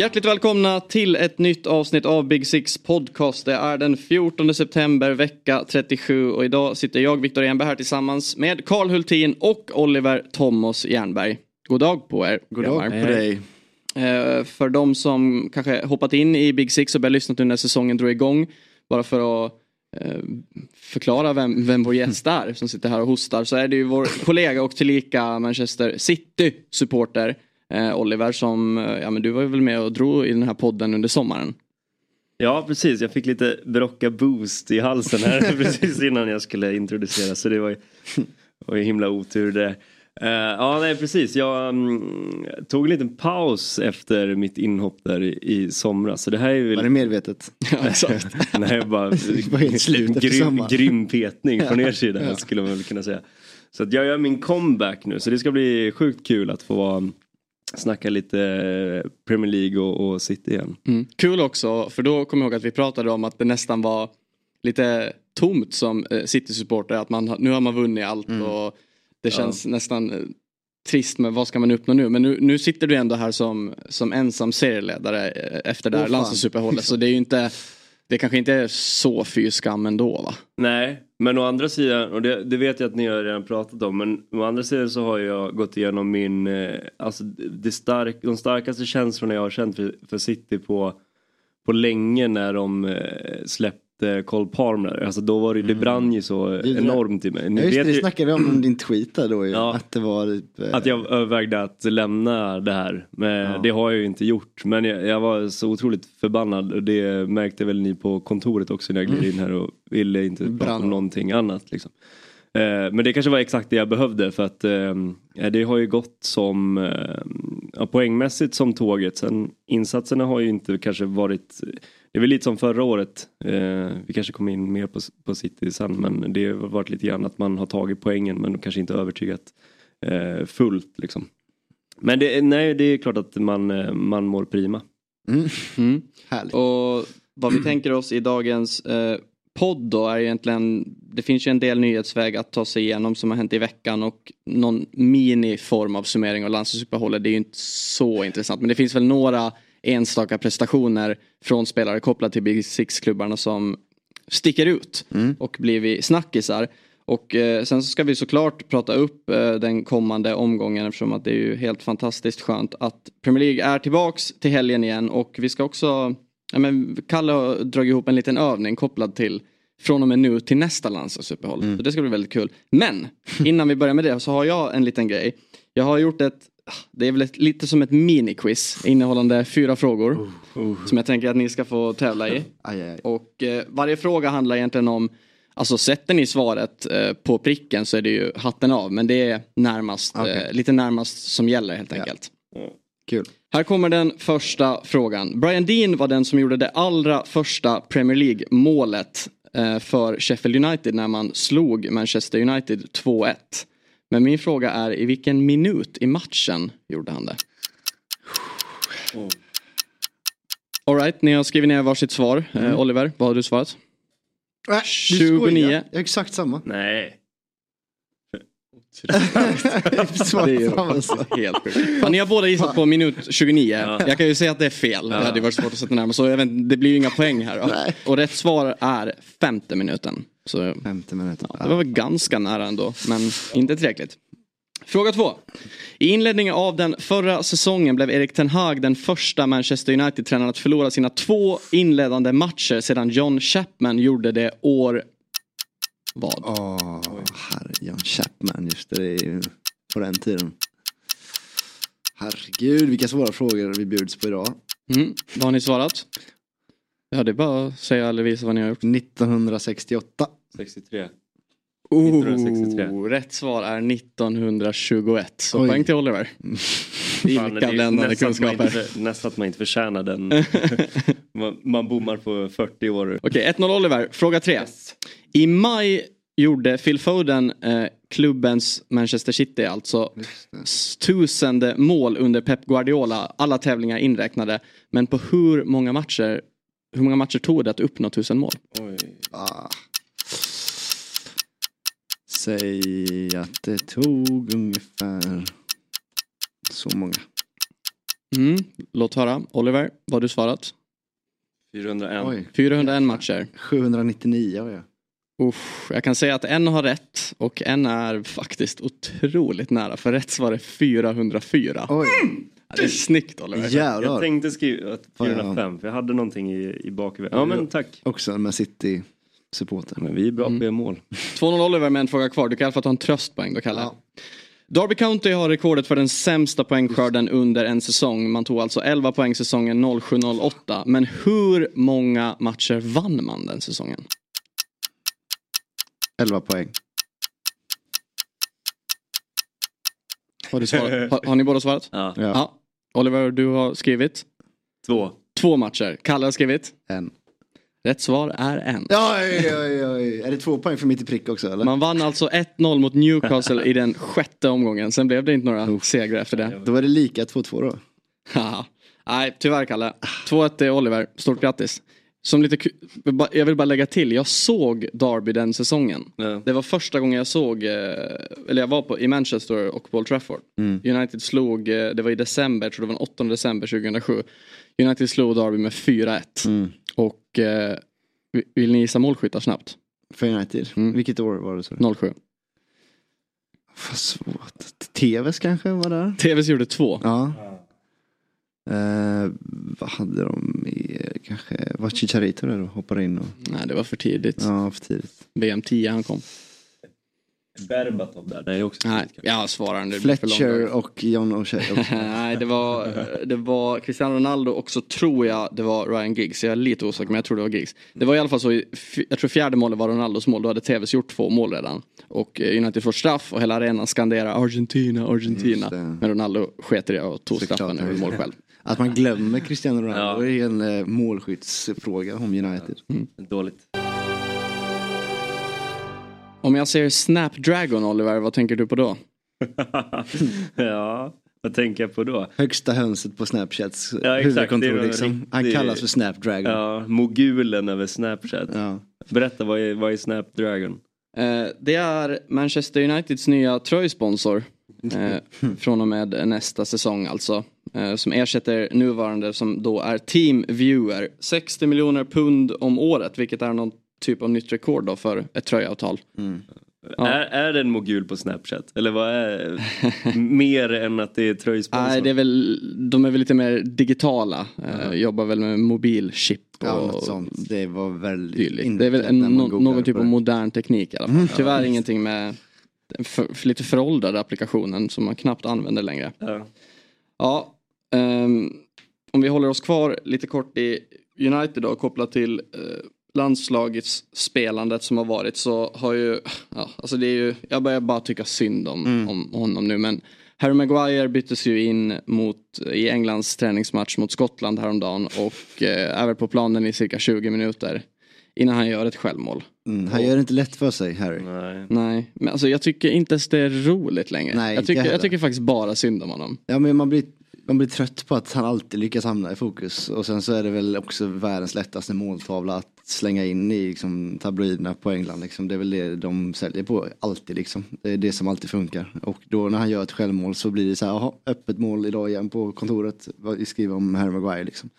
Hjärtligt välkomna till ett nytt avsnitt av Big Six Podcast. Det är den 14 september, vecka 37 och idag sitter jag, Viktor Jernberg, här tillsammans med Karl Hultin och Oliver Thomas Jernberg. God dag på er. God dag på dig. Eh, för de som kanske hoppat in i Big Six och börjat lyssna nu när säsongen drog igång. Bara för att eh, förklara vem, vem vår gäst är som sitter här och hostar så är det ju vår kollega och tillika Manchester City-supporter eh, Oliver som, eh, ja men du var ju väl med och drog i den här podden under sommaren. Ja precis, jag fick lite brocka boost i halsen här precis innan jag skulle introducera så det var ju, var ju himla otur det. Uh, ja nej precis, jag um, tog en liten paus efter mitt inhopp där i, i somras. Så det här är väl... Var det medvetet? ja, exakt. nej bara grym, grym petning från er sida ja. skulle man väl kunna säga. Så att jag gör min comeback nu så det ska bli sjukt kul att få vara snacka lite eh, Premier League och, och City igen. Mm. Kul också, för då kommer jag ihåg att vi pratade om att det nästan var lite tomt som eh, City-supporter. Att man, nu har man vunnit allt mm. och det känns ja. nästan eh, trist med vad ska man uppnå nu. Men nu, nu sitter du ändå här som, som ensam serieledare efter det här oh, landslagsuppehållet. Så det är ju inte det kanske inte är så fy skam ändå va? Nej, men å andra sidan, och det, det, vet jag att ni har redan pratat om, men å andra sidan så har jag gått igenom min, eh, alltså det stark, de starkaste känslorna jag har känt för, för City på, på länge när de eh, släpper Cole Palmer. Alltså då var det, det mm. brann ju så det, enormt i mig. Ni ja, just det, det snackade vi om din tweet där då ju. Ja, att det var typ, eh... Att jag övervägde att lämna det här. Men ja. det har jag ju inte gjort. Men jag, jag, var så otroligt förbannad och det märkte väl ni på kontoret också när jag gled in här och ville inte Brann. prata om någonting annat. Liksom. Eh, men det kanske var exakt det jag behövde för att eh, det har ju gått som poängmässigt som tåget. Sen insatserna har ju inte kanske varit det är väl lite som förra året. Eh, vi kanske kommer in mer på, på City sen men det har varit lite grann att man har tagit poängen men kanske inte övertygat eh, fullt liksom. Men det, nej, det är klart att man, eh, man mår prima. Mm. Mm. Härligt. Och vad vi tänker oss i dagens eh, podd då är egentligen Det finns ju en del nyhetsväg att ta sig igenom som har hänt i veckan och någon miniform av summering av landslagsuppehållet det är ju inte så intressant men det finns väl några enstaka prestationer från spelare kopplat till Big Six-klubbarna som sticker ut mm. och blivit snackisar. Och eh, sen så ska vi såklart prata upp eh, den kommande omgången eftersom att det är ju helt fantastiskt skönt att Premier League är tillbaks till helgen igen och vi ska också, ja men Kalle har dragit ihop en liten övning kopplad till från och med nu till nästa landslagsuppehåll. Mm. Så det ska bli väldigt kul. Men innan vi börjar med det så har jag en liten grej. Jag har gjort ett det är väl ett, lite som ett miniquiz innehållande fyra frågor. Uh, uh. Som jag tänker att ni ska få tävla i. Aj, aj. Och eh, varje fråga handlar egentligen om Alltså sätter ni svaret eh, på pricken så är det ju hatten av men det är närmast, okay. eh, lite närmast som gäller helt enkelt. Ja. Kul. Här kommer den första frågan. Brian Dean var den som gjorde det allra första Premier League målet eh, för Sheffield United när man slog Manchester United 2-1. Men min fråga är i vilken minut i matchen gjorde han det? Oh. Alright, ni har skrivit ner varsitt svar. Eh, mm. Eh, Oliver, vad har du svarat? Äh, 29. Jag har exakt samma. Nej. det är helt sjukt. Ja, ni har båda gissat på minut 29. Ja. Jag kan ju säga att det är fel. Ja. Det hade varit svårt att sätta närmare. Så jag vet, det blir ju inga poäng här. Och rätt svar är femte minuten. Så, femte minuten. Ja, det var väl ganska nära ändå. Men inte tillräckligt. Fråga två. I inledningen av den förra säsongen blev Erik Ten Hag den första Manchester United-tränaren att förlora sina två inledande matcher sedan John Chapman gjorde det år... Vad? Åh, oh, herre John Chapman, just det, det är ju på den tiden. Herregud, vilka svåra frågor vi bjuds på idag. Mm, vad har ni svarat? Ja, det är bara att säga eller visa vad ni har gjort. 1968. 63. Oh, rätt svar är 1921. Så Oj. poäng till Oliver. Vilka bländande kunskaper. nästan att man inte förtjänar den. man, man bommar på 40 år. Okej, 1-0 Oliver. Fråga 3. Yes. I maj gjorde Phil Foden eh, klubbens Manchester City alltså tusende mål under Pep Guardiola. Alla tävlingar inräknade. Men på hur många matcher hur många matcher tog det att uppnå tusen mål? Oj. Ah. Säg att det tog ungefär så många. Mm. Låt höra. Oliver, vad har du svarat? 401. Oj. 401 matcher. 799 har jag. Uff, jag kan säga att en har rätt och en är faktiskt otroligt nära. För rätt svar är 404. Oj. Ja, det är snyggt Oliver. Jävlar. Jag tänkte skriva 405 för jag hade någonting i, i bakhuvudet. Ja men tack. Också med City supporter. Men vi är bra på att göra mål. 2-0 Oliver med en fråga kvar. Du kan i alla fall ta en tröstpoäng då Kalle. Ja. Derby County har rekordet för den sämsta poängskörden under en säsong. Man tog alltså 11 poäng säsongen 07-08. Men hur många matcher vann man den säsongen? 11 poäng. Har, har, har ni båda svarat? Ja. ja. Oliver, du har skrivit? Två. Två matcher. Kalle har skrivit? En. Rätt svar är en. Oj, oj, oj. Är det två poäng för mitt i prick också eller? Man vann alltså 1-0 mot Newcastle i den sjätte omgången. Sen blev det inte några oh. segrar efter det. Då var det lika 2-2 då. Nej, tyvärr Kalle. 2-1 till Oliver. Stort grattis. Som lite jag vill bara lägga till, jag såg Derby den säsongen. Ja. Det var första gången jag såg, eh, eller jag var på, i Manchester och Paul Trafford. Mm. United slog, eh, det var i december, jag tror det var den 8 december 2007. United slog Derby med 4-1. Mm. Och eh, vill ni gissa målskyttar snabbt? För United? Mm. Vilket år var det? Så? 07. Vad svårt. TVs kanske var där? TVs gjorde två. Ja. Eh, vad hade de mer? Kanske var Chicharito där och hoppade in? Och... Nej det var för tidigt. Ja för tidigt. VM 10 han kom. Berbatov där, det är också Nej, jag svarar nu. Fletcher och John O'Shea. Nej, det var, det var Cristiano Ronaldo och så tror jag det var Ryan Giggs. Jag är lite osäker men jag tror det var Giggs. Det var i alla fall så, jag tror fjärde målet var Ronaldos mål. Då hade TVs gjort två mål redan. Och eh, United får straff och hela arenan skanderar Argentina, Argentina. Men Ronaldo sket i det och tog straffen över mål själv. Att man glömmer Cristiano Ronaldo ja. är en eh, målskyttsfråga om United. Mm. Dåligt. Om jag säger Snapdragon Oliver, vad tänker du på då? ja, vad tänker jag på då? Högsta hönset på Snapchats ja, huvudkontor liksom. Han det, kallas för Snapdragon. Ja, mogulen över Snapchat. Ja. Berätta, vad är, vad är Snapdragon? Eh, det är Manchester Uniteds nya tröjsponsor. Eh, från och med nästa säsong alltså. Eh, som ersätter nuvarande som då är Team Viewer. 60 miljoner pund om året vilket är någon typ av nytt rekord då för ett tröjavtal. Mm. Ja. Är, är det en mogul på Snapchat? Eller vad är mer än att det är tröjsponsor? Nej, det är väl, de är väl lite mer digitala. Mm. Jobbar väl med mobilchip och ja, något sånt. Det var väldigt Det är väl en, någon typ av modern teknik i alla fall. Mm. Tyvärr ja. ingenting med för, för lite föråldrade applikationen som man knappt använder längre. Ja, ja um, om vi håller oss kvar lite kort i United då kopplat till uh, landslagets spelandet som har varit så har ju, ja, alltså det är ju, jag börjar bara tycka synd om, mm. om honom nu men Harry Maguire byttes ju in mot, i Englands träningsmatch mot Skottland häromdagen och eh, är väl på planen i cirka 20 minuter innan han gör ett självmål. Mm, han gör det inte lätt för sig Harry. Nej. Nej, men alltså jag tycker inte ens det är roligt längre. Nej, jag, tycker, jag tycker faktiskt bara synd om honom. Ja men man blir man blir trött på att han alltid lyckas hamna i fokus. Och sen så är det väl också världens lättaste måltavla att slänga in i liksom, tabloiderna på England. Liksom. Det är väl det de säljer på alltid liksom. Det är det som alltid funkar. Och då när han gör ett självmål så blir det så här, jaha, öppet mål idag igen på kontoret. Vi skriver om Harry Maguire liksom.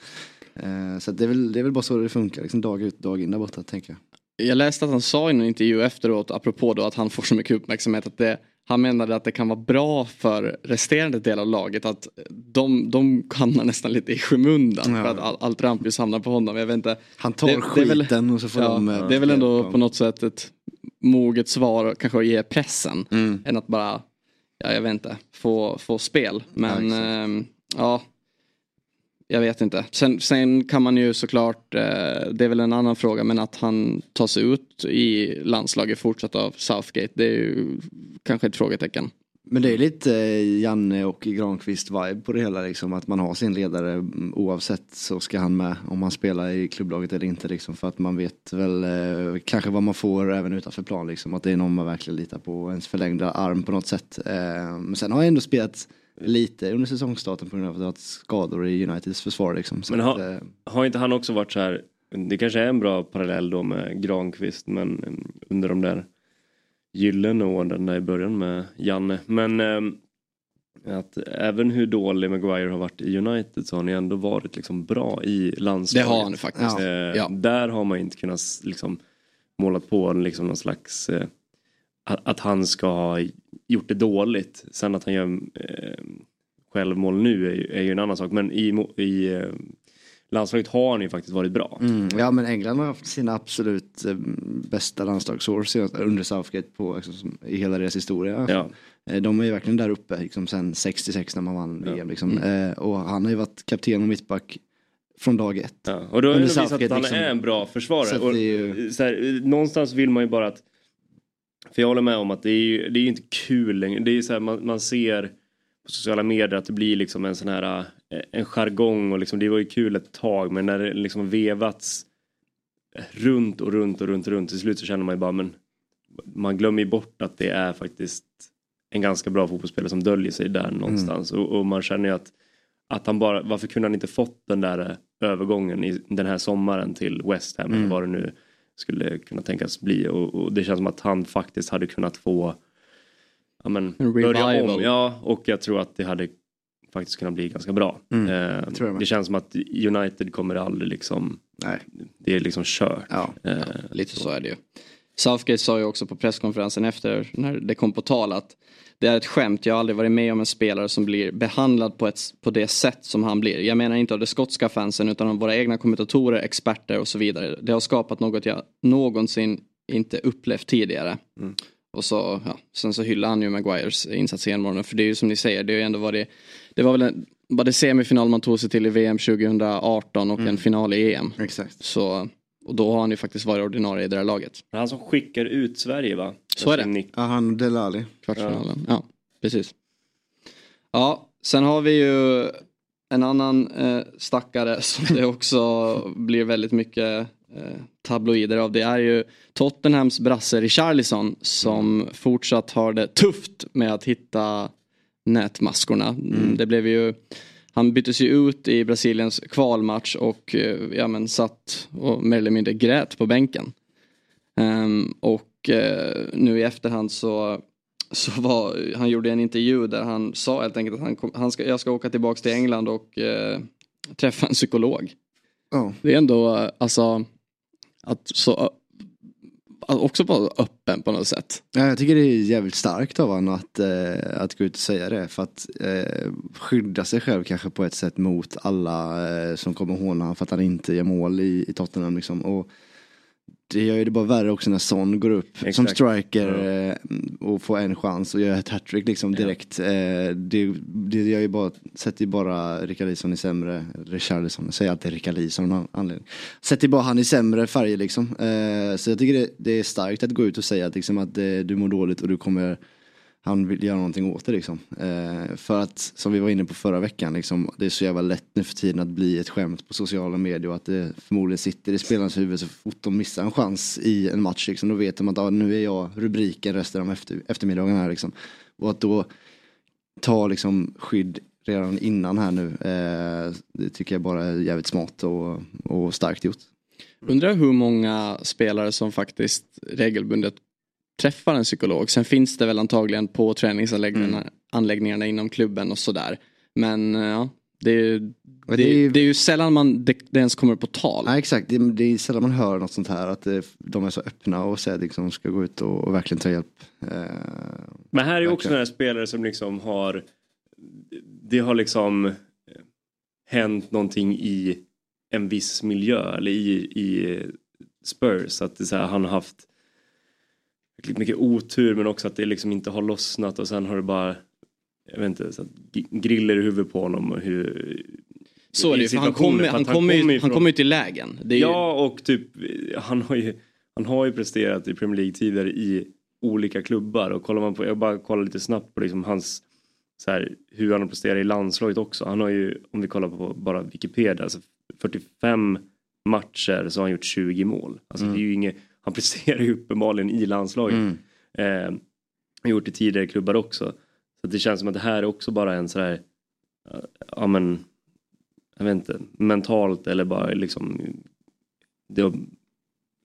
Eh, så det är, väl, det är väl bara så det funkar, liksom, dag ut dag in där borta tänker jag. Jag läste att han sa i en intervju efteråt, apropå då att han får så mycket uppmärksamhet, att det han menade att det kan vara bra för resterande del av laget att de, de hamnar nästan lite i skymundan ja. för att all, allt rampljus hamnar på honom. Jag vet inte. Han tar det, skiten det väl, och så får ja, de... Det är väl ändå på något sätt ett moget svar kanske att ge pressen mm. än att bara, ja jag vet inte, få, få spel. Men ja, ja jag vet inte. Sen, sen, kan man ju såklart, eh, det är väl en annan fråga, men att han tas ut i landslaget fortsatt av Southgate, det är ju kanske ett frågetecken. Men det är lite Janne och Granqvist vibe på det hela liksom. Att man har sin ledare oavsett så ska han med om han spelar i klubblaget eller inte liksom. För att man vet väl eh, kanske vad man får även utanför plan liksom. Att det är någon man verkligen litar på. Ens förlängda arm på något sätt. Eh, men sen har jag ändå spelat lite under säsongstarten på grund av att det har skador i Uniteds försvar liksom. Men har, att, eh, har inte han också varit så här. Det kanske är en bra parallell då med Granqvist men mm, under de där gyllene åren där i början med Janne. Men eh, att även hur dålig Maguire har varit i United så har han ju ändå varit liksom bra i landslaget. Det har han faktiskt. Eh, ja. Där har man inte kunnat liksom målat på liksom någon slags eh, att, han ska ha gjort det dåligt. Sen att han gör eh, självmål nu är, är ju en annan sak. Men i, i eh, landslaget har han ju faktiskt varit bra. Mm, ja men England har haft sina absolut eh, bästa landslagsår under Southgate på, liksom, i hela deras historia. Ja. Eh, de är ju verkligen där uppe liksom, sen 66 när man vann VM. Liksom. Mm. Eh, och han har ju varit kapten och mittback från dag ett. Ja, och då har det visat att han liksom, är en bra försvarare. Och, ju... så här, någonstans vill man ju bara att för jag håller med om att det är ju, det är inte kul längre. Det är så här, man, man ser på sociala medier att det blir liksom en sån här eh, en jargong och liksom det var ju kul ett tag men när det liksom vevats runt och runt och runt och runt till slut så känner man ju bara men man glömmer ju bort att det är faktiskt en ganska bra fotbollsspelare som döljer sig där någonstans mm. och, och, man känner ju att att han bara, varför kunde han inte fått den där eh, övergången i den här sommaren till West Ham mm. eller vad det nu skulle kunna tänkas bli och, och, det känns som att han faktiskt hade kunnat få ja, men, börja om. Ja, och jag tror att det hade faktiskt kunnat bli ganska bra. Mm, eh, det känns som att United kommer aldrig liksom, Nej. det är liksom kört. Ja, eh, ja, lite så är det ju. Southgate sa ju också på presskonferensen efter när det kom på tal att det är ett skämt, jag har aldrig varit med om en spelare som blir behandlad på, ett, på det sätt som han blir. Jag menar inte av de skotska fansen utan av våra egna kommentatorer, experter och så vidare. Det har skapat något jag någonsin inte upplevt tidigare. Mm. Och så, ja, sen så hyllar han ju Maguires insats i morgonen för det är ju som ni säger, det har ju ändå varit Det var väl en, var det semifinal man tog sig till i VM 2018 och mm. en final i EM. Exakt. Så och då har han ju faktiskt varit ordinarie i det där laget. Han som skickar ut Sverige va? Så är det. Ja, han Delali. Kvartsfinalen. Ja. ja, precis. Ja, sen har vi ju en annan eh, stackare som det också blir väldigt mycket eh, tabloider av. Det är ju Tottenhams brasse Richarlison som mm. fortsatt har det tufft med att hitta nätmaskorna. Mm. Det blev ju han byttes ju ut i Brasiliens kvalmatch och eh, ja, men satt och mer eller mindre grät på bänken. Um, och uh, nu i efterhand så, så var, han gjorde en intervju där han sa helt enkelt att han, kom, han ska, jag ska åka tillbaka till England och uh, träffa en psykolog. Oh. Det är ändå alltså att så Alltså, också vara öppen på något sätt. Ja, jag tycker det är jävligt starkt av honom att, eh, att gå ut och säga det. För att eh, skydda sig själv kanske på ett sätt mot alla eh, som kommer håna honom för att han inte gör mål i, i Tottenham. Liksom. Och det gör ju det bara värre också när Son går upp Exakt. som striker ja. Eh, och får en chans och gör ett hattrick liksom direkt. Ja. Eh, det, det gör ju bara, sätter ju bara Rikardisson i sämre, Richarlison, jag säger alltid Rikardisson av anledning. Sätter bara han i sämre färger liksom. Eh, så jag tycker det, det, är starkt att gå ut och säga att, liksom, att du mår dåligt och du kommer han vill göra någonting åt det liksom. Eh, för att, som vi var inne på förra veckan, liksom, det är så jävla lätt nu för tiden att bli ett skämt på sociala medier och att det förmodligen sitter i spelarens huvud så fort de missar en chans i en match. Liksom, då vet de att ah, nu är jag rubriken resten av efter, eftermiddagen här liksom. Och att då ta liksom skydd redan innan här nu, eh, det tycker jag bara är jävligt smart och, och starkt gjort. Undrar hur många spelare som faktiskt regelbundet träffar en psykolog. Sen finns det väl antagligen på träningsanläggningarna mm. inom klubben och sådär. Men eh, ja, det är, det, det, är, det är ju sällan man, det, det ens kommer på tal. Ja, exakt, det, det, är sällan man hör något sånt här. Att det, de är så öppna och säger att liksom, de ska gå ut och, och verkligen ta hjälp. Eh, Men här är ju också några spelare som liksom har Det har liksom eh, hänt någonting i en viss miljö eller i, i Spurs. Att det så här, han har haft mycket otur men också att det liksom inte har lossnat och sen har det bara jag vet inte, så griller i huvudet på honom och hur så är det ju, han kommer han kom ju, han kom ju till lägen. ja och typ han har ju, han har ju presterat i Premier League tidigare i olika klubbar och kollar man på, jag bara kollar lite snabbt på liksom hans så här, hur han har presterat i landslaget också. Han har ju, om vi kollar på bara Wikipedia, alltså 45 matcher så har han gjort 20 mål. Alltså mm. det är ju inget, han presterar ju uppenbarligen i landslaget. Mm. Eh, gjort i tidigare klubbar också. Så det känns som att det här är också bara en sådär, ja men, jag vet inte, mentalt eller bara liksom, det har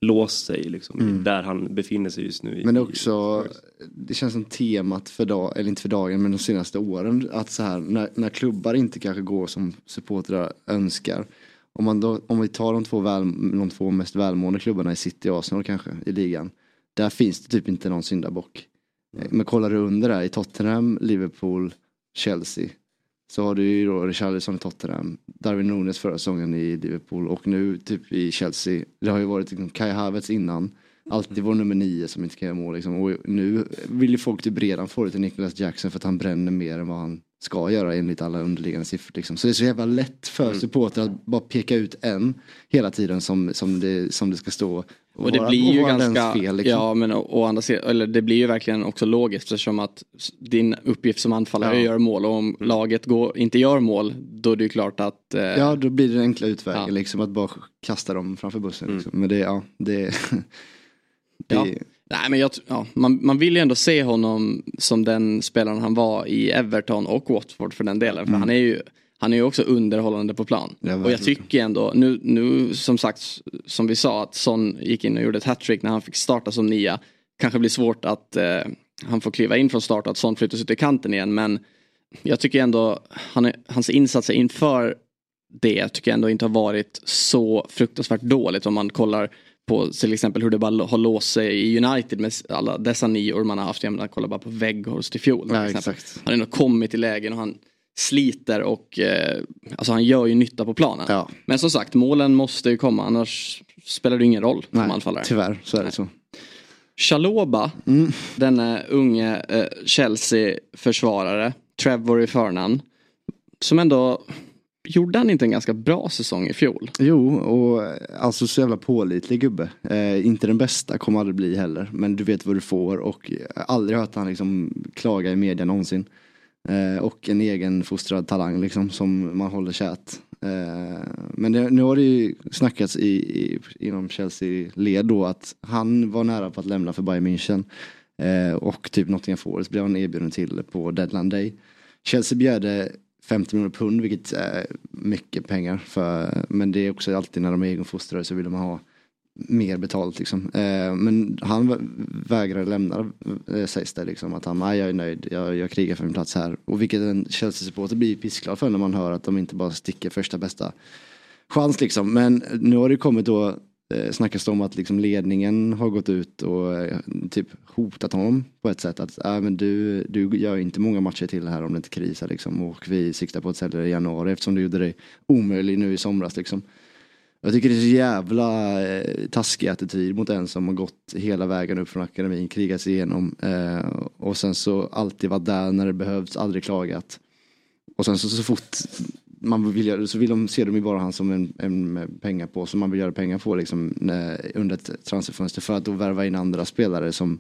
låst sig liksom, mm. där han befinner sig just nu. Men det är också, det känns som temat för dag, eller inte för dagen men de senaste åren att så här när, när klubbar inte kanske går som supportrar önskar. Om, man då, om vi tar de två, väl, de två mest välmående klubbarna i City och Arsenal kanske i ligan. Där finns det typ inte någon syndabock. Mm. Men kollar du under där i Tottenham, Liverpool, Chelsea. Så har du ju då Richarlison i Tottenham, Darwin Nunes förra säsongen i Liverpool och nu typ i Chelsea. Det har ju varit liksom Kai Havertz innan. Alltid vår nummer nio som inte kan göra mål liksom. Och nu vill ju folk typ redan få det till Nicholas Jackson för att han bränner mer än vad han ska göra enligt alla underliggande siffror. Liksom. Så det är så jävla lätt för mm. supportrar att bara peka ut en hela tiden som, som, det, som det ska stå. Och, och det vara, blir ju ganska, fel, liksom. ja men och, och andra eller det blir ju verkligen också logiskt eftersom att din uppgift som anfallare ja. är att göra mål och om mm. laget går, inte gör mål då är det ju klart att eh, Ja då blir det den enkla utvägen ja. liksom att bara kasta dem framför bussen. Mm. Liksom. Men det, ja, det, det ja. Nej men jag, ja, man, man vill ju ändå se honom som den spelaren han var i Everton och Watford för den delen. För mm. han är ju han är ju också underhållande på plan. Ja, och jag tycker ändå, nu, nu som sagt, som vi sa, att Son gick in och gjorde ett hattrick när han fick starta som nia. Kanske blir svårt att eh, han får kliva in från start och att Son flyttas ut i kanten igen. Men jag tycker ändå, han, hans insatser inför det tycker jag ändå inte har varit så fruktansvärt dåligt om man kollar på till exempel hur det bara har låst sig i United med alla dessa nior man har haft. Jag menar, kolla bara på Weghorst i fjol. Ja, han har ändå kommit i lägen och han sliter och eh, alltså han gör ju nytta på planen. Ja. Men som sagt, målen måste ju komma annars spelar det ingen roll Nej, som anfallare. Tyvärr, så är det så. Chaloba, mm. denna unge eh, Chelsea-försvarare, Trevor i förnamn. Som ändå Gjorde han inte en ganska bra säsong i fjol? Jo, och alltså så jävla pålitlig gubbe. Eh, inte den bästa, kommer aldrig bli heller. Men du vet vad du får och aldrig hört han liksom klaga i media någonsin. Eh, och en egen fostrad talang liksom som man håller kärt. Eh, men det, nu har det ju snackats i, i, inom Chelsea-led då att han var nära på att lämna för Bayern München. Eh, och typ Nottingham Forest blev han erbjuden till på deadline day. Chelsea begärde 50 miljoner pund vilket är mycket pengar. För, men det är också alltid när de är egenfostrade så vill man ha mer betalt liksom. Eh, men han vägrar lämna eh, sägs det liksom. Att han, jag är nöjd, jag, jag krigar för min plats här. Och vilket en Chelsea-supporter blir pissglad för när man hör att de inte bara sticker första bästa chans liksom. Men nu har det kommit då eh, snackas det om att liksom ledningen har gått ut och eh, typ hotat honom på ett sätt att äh, men du, du gör inte många matcher till här om det inte krisar liksom och vi siktar på att sälja det i januari eftersom du gjorde det omöjligt nu i somras liksom. Jag tycker det är så jävla eh, taskig attityd mot en som har gått hela vägen upp från akademin, krigat sig igenom eh, och sen så alltid varit där när det behövs, aldrig klagat. Och sen så, så fort man vill göra, så vill de, ser de ju bara han som en, en pengar på som man vill göra pengar på liksom, när, under ett transferfönster för att då värva in andra spelare som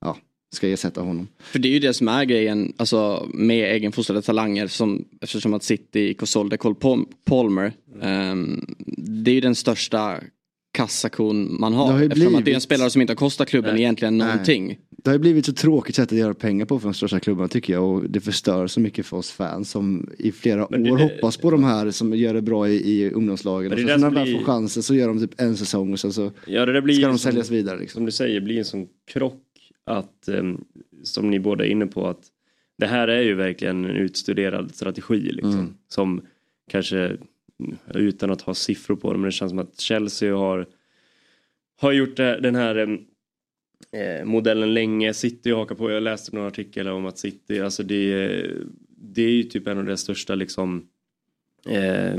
ja, ska ersätta honom. För det är ju det som är grejen alltså, med egenfostrade talanger som, eftersom att City sålde Cole Palmer. Um, det är ju den största kassakon man har. Det eftersom att det är en spelare som inte har kostat klubben Nej. egentligen någonting. Nej. Det har blivit så tråkigt sätt att göra pengar på för de största klubbarna tycker jag och det förstör så mycket för oss fans som i flera det, år hoppas på de här som gör det bra i, i ungdomslagen. Och så, när de väl får chansen så gör de typ en säsong och sen så ja, det blir ska de säljas som, vidare. Liksom. Som du säger, blir en sån krock att um, som ni båda är inne på att det här är ju verkligen en utstuderad strategi liksom. Mm. Som kanske utan att ha siffror på det men det känns som att Chelsea har har gjort det, den här eh, modellen länge. City hakar på. Jag läste några artiklar om att City, alltså det, det är ju typ en av deras största liksom eh,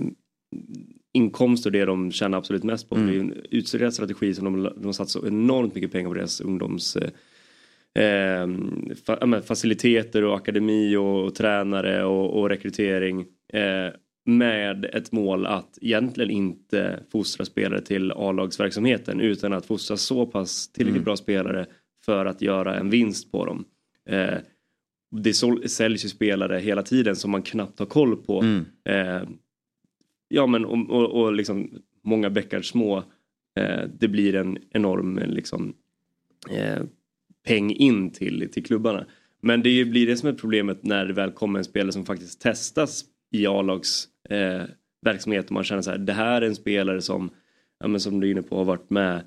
inkomster det de tjänar absolut mest på. Mm. Det är en utstuderad strategi som de, de har satt så enormt mycket pengar på deras ungdoms eh, fa, faciliteter och akademi och, och tränare och, och rekrytering. Eh, med ett mål att egentligen inte fostra spelare till A-lagsverksamheten utan att fostra så pass tillräckligt mm. bra spelare för att göra en vinst på dem. Eh, det säljs ju spelare hela tiden som man knappt har koll på. Mm. Eh, ja men och, och, och liksom många bäckar små. Eh, det blir en enorm liksom, eh, peng in till, till klubbarna. Men det blir det som är problemet när det väl kommer en spelare som faktiskt testas i A-lags eh, verksamhet och man känner så här, det här är en spelare som, ja, men som du är inne på, har varit med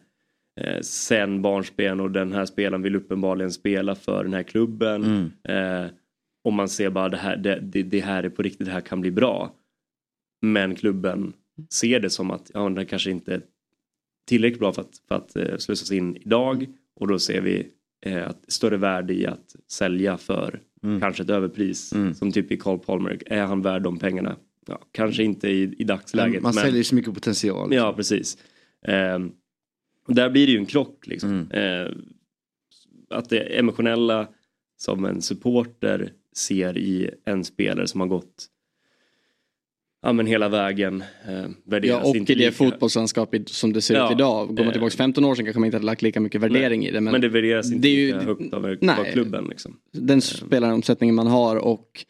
eh, sen barnsben och den här spelaren vill uppenbarligen spela för den här klubben. Mm. Eh, och man ser bara det här, det, det, det, här är på riktigt, det här kan bli bra. Men klubben ser det som att ja, den kanske inte är tillräckligt bra för att, för att eh, slussas in idag och då ser vi eh, att större värde i att sälja för mm. kanske ett överpris mm. som typ i Carl Palmer. Är han värd de pengarna? Ja, kanske inte i, i dagsläget. Men man men, säljer så mycket potential. Ja precis. Eh, där blir det ju en krock liksom. Mm. Eh, att det emotionella som en supporter ser i en spelare som har gått ja, men hela vägen. Eh, ja, och i det fotbollslandskapet som det ser ja, ut idag. Går man tillbaka 15 år sedan kanske man inte hade lagt lika mycket värdering nej, i det. Men, men det värderas inte det är ju, lika högt av, nej, av klubben. Liksom. Den spelaromsättningen man har och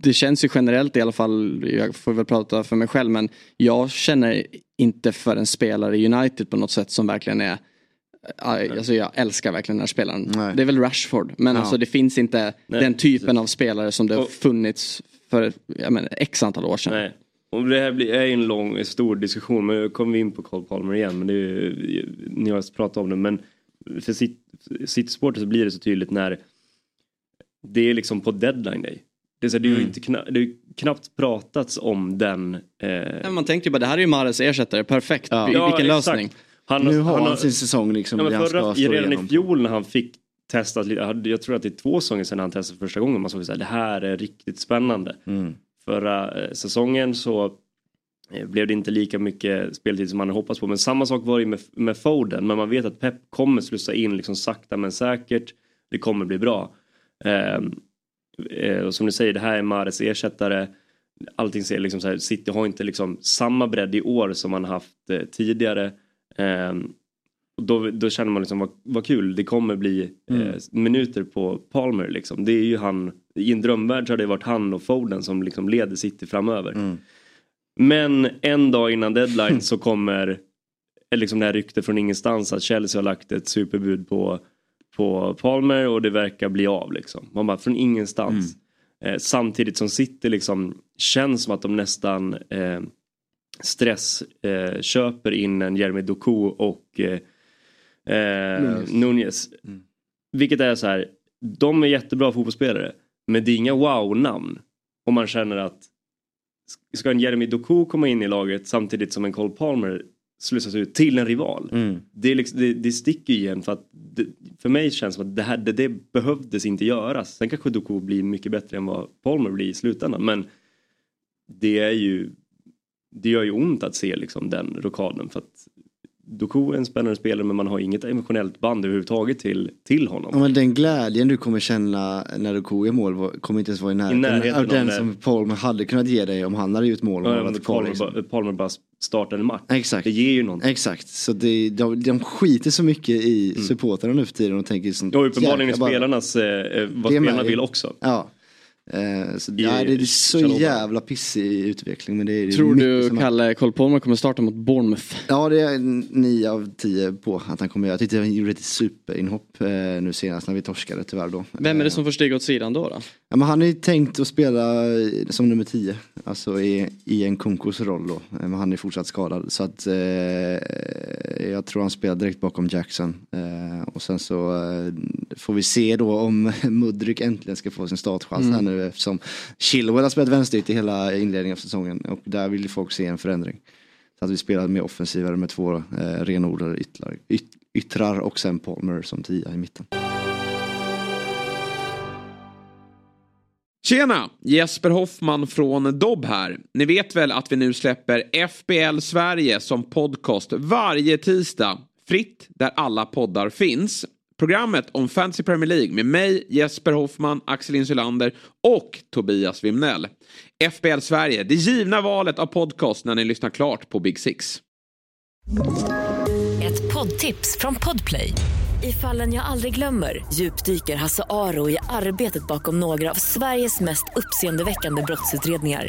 det känns ju generellt i alla fall, jag får väl prata för mig själv, men jag känner inte för en spelare i United på något sätt som verkligen är Alltså jag älskar verkligen den här spelaren. Nej. Det är väl Rashford. Men ja. alltså det finns inte Nej, den typen av spelare som det har funnits för menar, x antal år sedan. Nej. Och det här är en lång, stor diskussion, men nu kommer vi in på Cole Palmer igen. Men det är, ni har pratat om det, men för City-supporter så blir det så tydligt när det är liksom på deadline day. Det är, så, det är mm. inte kna, det är knappt pratats om den. Eh... Nej, man tänkte ju bara det här är ju Mares ersättare, perfekt. Ja. Vilken ja, lösning. Han, nu har han, han sin säsong liksom. Ja, förra, redan i fjol när han fick testat, jag tror att det är två säsonger sedan han testade första gången. Man såg att det här är riktigt spännande. Mm. Förra eh, säsongen så eh, blev det inte lika mycket speltid som man hade hoppats på. Men samma sak var det med, med Foden. Men man vet att Pep kommer slussa in liksom sakta men säkert. Det kommer bli bra. Ehm, eh, och som du säger, det här är Mares ersättare. Allting ser liksom så här, City har inte liksom samma bredd i år som man haft eh, tidigare. Um, då, då känner man liksom vad, vad kul, det kommer bli mm. eh, minuter på Palmer liksom. Det är ju han, i en drömvärld så har det varit han och Foden som liksom leder City framöver. Mm. Men en dag innan deadline så kommer liksom det här ryktet från ingenstans att Chelsea har lagt ett superbud på, på Palmer och det verkar bli av liksom. Man bara från ingenstans. Mm. Eh, samtidigt som City liksom känns som att de nästan eh, stress eh, köper in en Jeremy Doku och eh, eh, Nunez. Mm. Vilket är så här, de är jättebra fotbollsspelare men det är inga wow-namn. Om man känner att ska en Jeremy Doku komma in i laget samtidigt som en Cole Palmer slussas ut till en rival. Mm. Det, liksom, det, det sticker ju en för att det, för mig känns det som att det, här, det, det behövdes inte göras. Sen kanske Doku blir mycket bättre än vad Palmer blir i slutändan men det är ju det gör ju ont att se liksom den rockaden för att Doku är en spännande spelare men man har inget emotionellt band överhuvudtaget till, till honom. Ja, men den glädjen du kommer känna när Doku är mål kommer inte ens vara i närheten, I närheten av den som Palmer hade kunnat ge dig om han hade gjort mål. Ja, Palmer, liksom. Palmer bara startar en match. Exakt. Det ger ju någonting. Exakt, så det, de, de skiter så mycket i mm. supportrarna nu för tiden och tänker sånt. Och uppenbarligen i spelarnas, eh, vad spelarna vill också. Ja. Eh, så, I, ja, det är så jävla pissig utveckling. Men det är Tror du Kalle Cole Palmer kommer starta mot Bournemouth? Ja det är 9 av 10 på att han kommer göra. Jag tyckte han gjorde ett superinhopp eh, nu senast när vi torskade tyvärr då. Vem är det som får stiga åt sidan då? då? Ja, men han är ju tänkt att spela som nummer 10. Alltså i, i en Konkos roll då. Eh, men han är fortsatt skadad. Så att eh, jag tror han spelar direkt bakom Jackson. Eh, och sen så eh, får vi se då om Mudryk äntligen ska få sin startchans mm. här nu eftersom Chilwell har spelat vänsteryt i hela inledningen av säsongen och där vill ju folk se en förändring. Så att vi spelar mer offensivare med två eh, renodlade yttrar, yt, yttrar och sen Palmer som tia i mitten. Tjena! Jesper Hoffman från Dobb här. Ni vet väl att vi nu släpper FBL Sverige som podcast varje tisdag. Fritt där alla poddar finns. Programmet om Fantasy Premier League med mig, Jesper Hoffman, Axel Insulander och Tobias Wimnell. FBL Sverige, det givna valet av podcast när ni lyssnar klart på Big Six. Ett poddtips från Podplay. I fallen jag aldrig glömmer djupdyker Hasse Aro i arbetet bakom några av Sveriges mest uppseendeväckande brottsutredningar.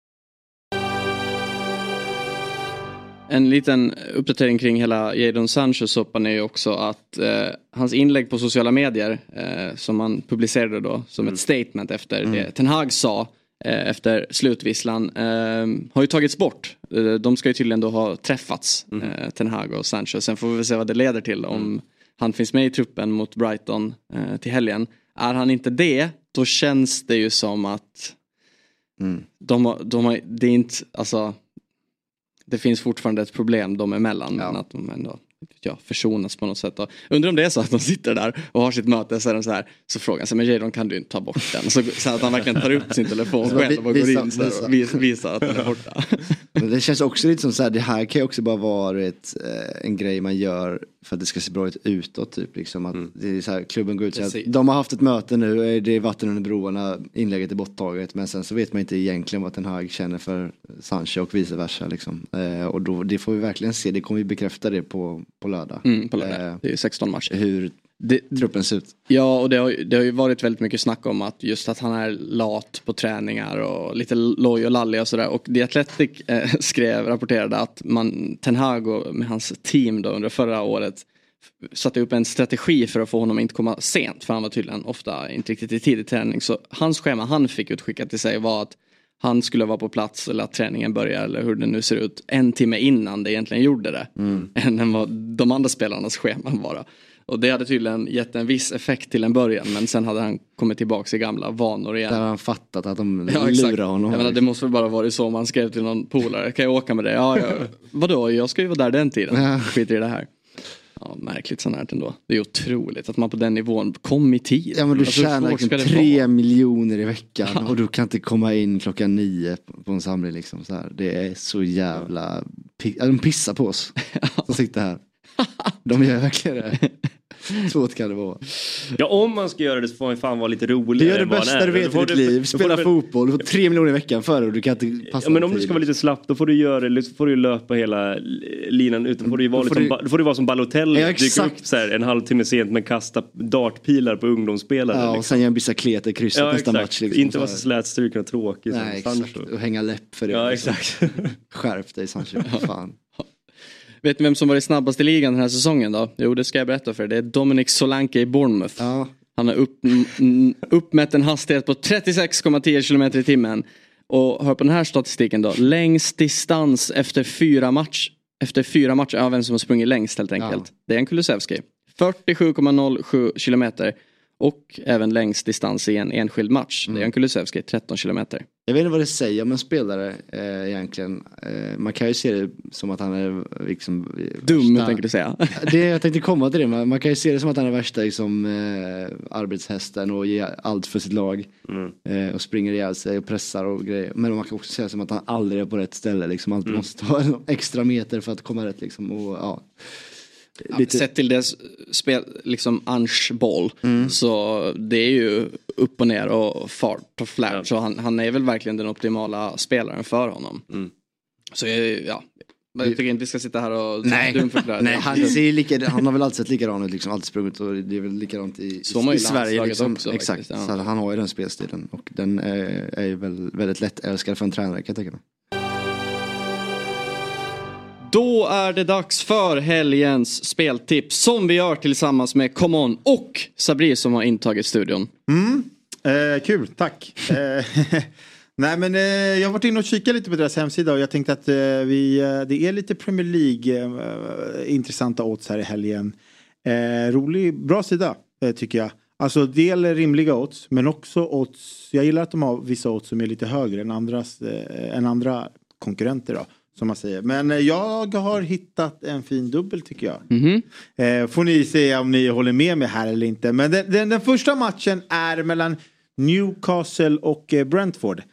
En liten uppdatering kring hela Jadon Sancho-soppan är ju också att eh, hans inlägg på sociala medier eh, som han publicerade då som mm. ett statement efter mm. det Ten Hag sa eh, efter slutvisslan eh, har ju tagits bort. Eh, de ska ju tydligen då ha träffats, mm. Eh, Ten Hag och Sancho. Sen får vi väl se vad det leder till om mm. han finns med i truppen mot Brighton till helgen. Är han inte det, då känns det ju som att mm. de, de har, det är inte, alltså det finns fortfarande ett problem dem emellan. Ja. Men att de ändå ja, försonas på något sätt. Och undrar om det är så att de sitter där och har sitt möte så är de så här. Så frågar han sig, men Jadon kan du inte ta bort den? Så, så att han verkligen tar upp sin telefon själv och går in så och vis, visar att den är borta. Men det känns också lite som så här, det här kan ju också bara vara ett, eh, en grej man gör för att det ska se bra ut utåt. Typ, liksom, att mm. det är så här, klubben går ut och säger att de har haft ett möte nu, det är vatten under broarna, inlägget är borttaget. Men sen så vet man inte egentligen vad Ten Hag känner för Sancho och vice versa. Liksom. Eh, och då, det får vi verkligen se, det kommer vi bekräfta det på, på lördag. Mm, på lördag. Eh, det är ju 16 matcher. Hur det, truppen ser ut. Ja och det har, det har ju varit väldigt mycket snack om att just att han är lat på träningar och lite loj och lallig och sådär. Och The Athletic eh, skrev, rapporterade att man, Ten Hag och med hans team då under förra året satte upp en strategi för att få honom att inte komma sent. För han var tydligen ofta inte riktigt i tidig träning. Så hans schema han fick utskickat till sig var att han skulle vara på plats eller att träningen börjar eller hur det nu ser ut en timme innan det egentligen gjorde det. Mm. Än vad de andra spelarnas scheman var. Och det hade tydligen gett en viss effekt till en början men sen hade han kommit tillbaka i gamla vanor igen. Där har han fattat att de ja, lurar honom. Jag menar, det måste väl bara varit så man skrev till någon polare. Kan jag åka med dig? Ja, ja. Vadå, jag ska ju vara där den tiden. Skiter i det här. Ja, märkligt sånt här ändå. Det är otroligt att man på den nivån kom i tid. Ja men du alltså, tjänar liksom tre miljoner i veckan ja. och du kan inte komma in klockan nio på en samling liksom. Så här. Det är så jävla... De pissar på oss som sitter här. De gör verkligen det. Svårt kan det vara. Ja om man ska göra det så får man fan vara lite roligare. Du gör det bästa du vet i ditt liv. Spela du, fotboll, du får tre miljoner i veckan för det och du kan inte passa ja, Men om du ska vara lite slapp då får du göra det, får du löpa hela linan ut. Då får du vara, får liksom, du... får du vara som Balotelli. Ja, Dyka upp så här, en halvtimme sent men kasta dartpilar på ungdomsspelare. Ja och liksom. sen göra en bicicleta krysset ja, nästa match. Liksom, inte vara så slätstruken och tråkig Nej, som exakt. Och hänga läpp för det. Ja liksom. exakt. Skärp dig Sancho, fan. Vet ni vem som varit snabbast i ligan den här säsongen då? Jo det ska jag berätta för er. Det är Dominic Solanke i Bournemouth. Ja. Han har upp, uppmätt en hastighet på 36,10 km i timmen. Och hör på den här statistiken då. Längst distans efter fyra match. Efter fyra matcher, ja vem som har sprungit längst helt enkelt. Ja. Det är en Kulusevski. 47,07 kilometer. Och även längst distans i en enskild match. Mm. Det är en Kulusevski, 13 kilometer. Jag vet inte vad det säger om en spelare eh, egentligen. Eh, man kan ju se det som att han är liksom... Dum värsta... tänker du säga. det, jag tänkte komma till det. Man, man kan ju se det som att han är värsta liksom, eh, arbetshästen och ger allt för sitt lag. Mm. Eh, och springer ihjäl sig och pressar och grejer. Men man kan också säga som att han aldrig är på rätt ställe. Liksom. Alltid mm. måste ta en extra meter för att komma rätt. Liksom. Och, ja. Lite... Sett till dess spel, liksom Ange boll. Mm. Så det är ju upp och ner och fart och flash. Ja. Så han, han, är väl verkligen den optimala spelaren för honom. Mm. Så ja, jag tycker inte vi ska sitta här och dumförklara. Nej, han, ser lika, han har väl alltid sett likadan ut, liksom, alltid sprungit och det är väl likadant i, i, i Sverige. Liksom. Också, Exakt, faktiskt, ja. så han har ju den spelstilen och den är, är ju väl väldigt lätt älskad för en tränare kan jag tänka mig. Då är det dags för helgens speltips som vi gör tillsammans med Come On och Sabri som har intagit studion. Mm. Eh, kul, tack. Eh, nej men eh, jag har varit inne och kikat lite på deras hemsida och jag tänkte att eh, vi, eh, det är lite Premier League eh, eh intressanta odds här i helgen. Eh, rolig, bra sida tycker jag. Alltså del rimliga odds men också odds. Jag gillar att de har vissa odds som är lite högre än, andras, än andra konkurrenter. Då. Som man säger. Men eh, jag har hittat en fin dubbel tycker jag. Mm -hmm. får ni säga om ni håller med mig här eller inte. Men den, den, den första matchen är mellan Newcastle och eh, Brentford.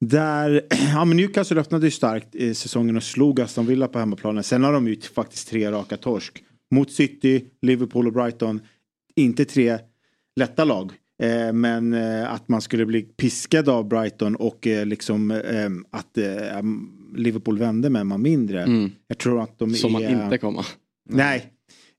Där, ja men Newcastle öppnade ju starkt i säsongen och slog Aston Villa på hemmaplanen. Sen har de ju faktiskt tre raka torsk. Mot City, Liverpool och Brighton. Inte tre lätta lag. Eh, men eh, att man skulle bli piskad av Brighton och eh, liksom att eh, Liverpool vände med man mindre. Mm. Jag tror att de Som är... man inte kommer. Nej.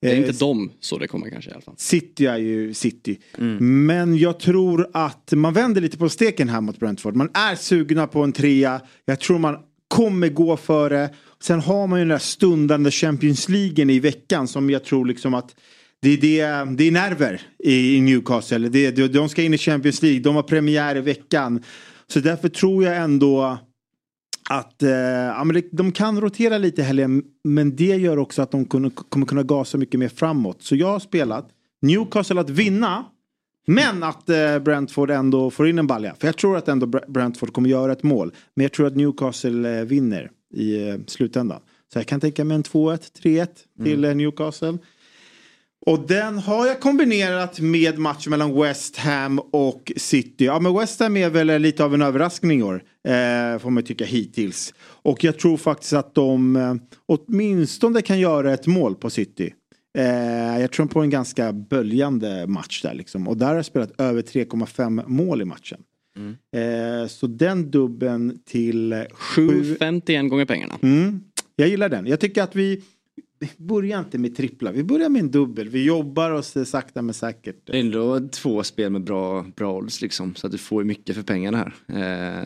Det är inte dem så det kommer kanske i alla fall. City är ju City. Men jag tror att man vänder lite på steken här mot Brentford. Man är sugna på en trea. Jag tror man kommer gå för det. Sen har man ju den där stundande Champions League i veckan som jag tror liksom att det är, det, det är nerver i, Newcastle. Det, de, de ska in i Champions League. De har premiär i veckan. Så därför tror jag ändå att eh, ja, de kan rotera lite helgen men det gör också att de kommer kunna gasa mycket mer framåt. Så jag har spelat Newcastle att vinna men att eh, Brentford ändå får in en balja. För jag tror att ändå Br- Brentford kommer göra ett mål. Men jag tror att Newcastle eh, vinner i eh, slutändan. Så jag kan tänka mig en 2-1, 3-1 till eh, Newcastle. Och den har jag kombinerat med matchen mellan West Ham och City. Ja men West Ham är väl lite av en överraskning i år. Eh, får man tycka hittills. Och jag tror faktiskt att de eh, åtminstone kan göra ett mål på City. Eh, jag tror på en ganska böljande match där liksom. Och där har jag spelat över 3,5 mål i matchen. Eh, så den dubben till 7 7,51 gånger pengarna. Mm, jag gillar den. Jag tycker att vi vi börjar inte med trippla. Vi börjar med en dubbel. Vi jobbar oss sakta men säkert. Det är ändå två spel med bra, bra odds liksom. Så att du får ju mycket för pengarna här.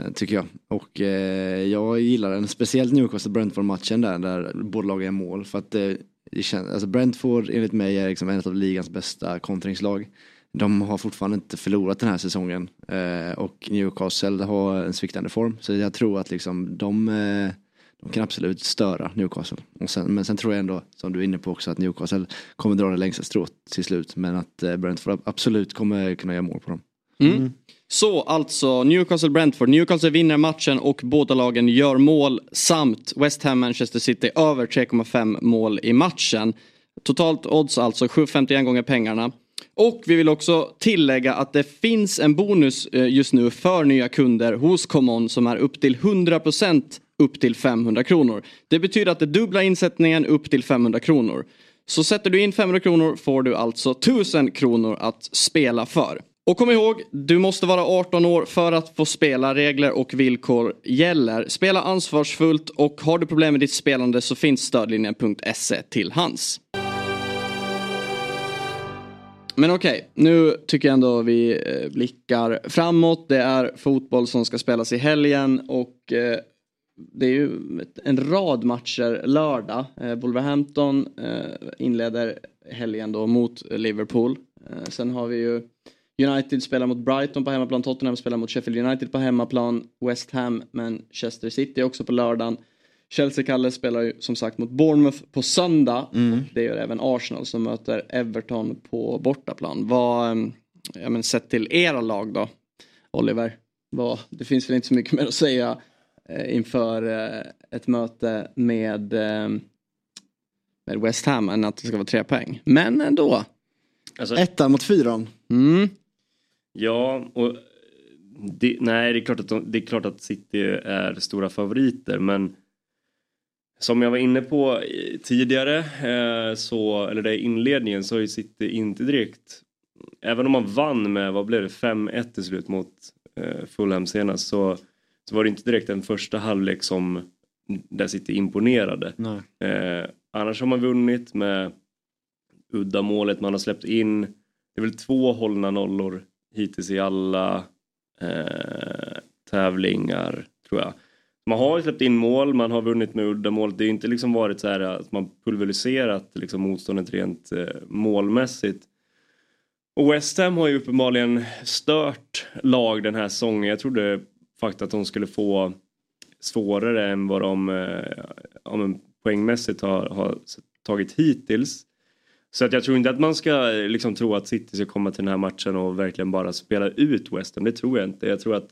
Eh, tycker jag. Och eh, jag gillar den. Speciellt Newcastle-Brentford-matchen där. Där båda lagen gör mål. För att eh, det känns, alltså Brentford enligt mig är liksom en av ligans bästa kontringslag. De har fortfarande inte förlorat den här säsongen. Eh, och Newcastle har en sviktande form. Så jag tror att liksom de eh, de kan absolut störa Newcastle. Och sen, men sen tror jag ändå, som du är inne på också, att Newcastle kommer dra det längsta strået till slut. Men att eh, Brentford absolut kommer kunna göra mål på dem. Mm. mm. Så alltså Newcastle-Brentford. Newcastle vinner matchen och båda lagen gör mål samt West Ham-Manchester City över 3,5 mål i matchen. Totalt odds alltså 7,51 gånger pengarna. Och vi vill också tillägga att det finns en bonus eh, just nu för nya kunder hos ComeOn som är upp till 100% upp till 500 kronor. Det betyder att det dubblar insättningen upp till 500 kronor. Så sätter du in 500 kronor får du alltså 1000 kronor att spela för. Och kom ihåg, du måste vara 18 år för att få spela. Regler och villkor gäller. Spela ansvarsfullt och har du problem med ditt spelande så finns stödlinjen.se till hands. Men okej, nu tycker jag ändå vi eh, blickar framåt. Det är fotboll som ska spelas i helgen och eh, det är ju en rad matcher lördag. Eh, Wolverhampton eh, inleder helgen då mot Liverpool. Eh, sen har vi ju United spelar mot Brighton på hemmaplan, Tottenham spelar mot Sheffield United på hemmaplan, West Ham, Manchester City också på lördagen. Chelsea-Kalle spelar ju som sagt mot Bournemouth på söndag. Och det gör även Arsenal som möter Everton på bortaplan. Vad, eh, ja men sett till era lag då, Oliver? Vad, det finns väl inte så mycket mer att säga inför eh, ett möte med, eh, med West Ham än att det ska vara tre poäng. Men ändå. Alltså, Ettan mot fyran. Mm. Ja, och det, nej, det är, klart att de, det är klart att City är stora favoriter men som jag var inne på i- tidigare, eh, så, eller det i inledningen, så har ju City inte direkt, även om man vann med, vad blev det, 5-1 till slut mot eh, Fulham senast, så, så var det inte direkt en första halvlek som där City imponerade. Eh, annars har man vunnit med uddamålet man har släppt in. Det är väl två hållna nollor hittills i alla eh, tävlingar tror jag. Man har ju släppt in mål, man har vunnit med uddamål. Det är inte liksom varit så här att man pulveriserat liksom motståndet rent eh, målmässigt. Och West Ham har ju uppenbarligen stört lag den här säsongen. Jag trodde faktiskt att de skulle få svårare än vad de eh, poängmässigt har, har tagit hittills. Så att jag tror inte att man ska eh, liksom tro att City ska komma till den här matchen och verkligen bara spela ut West Ham. Det tror jag inte. Jag tror att,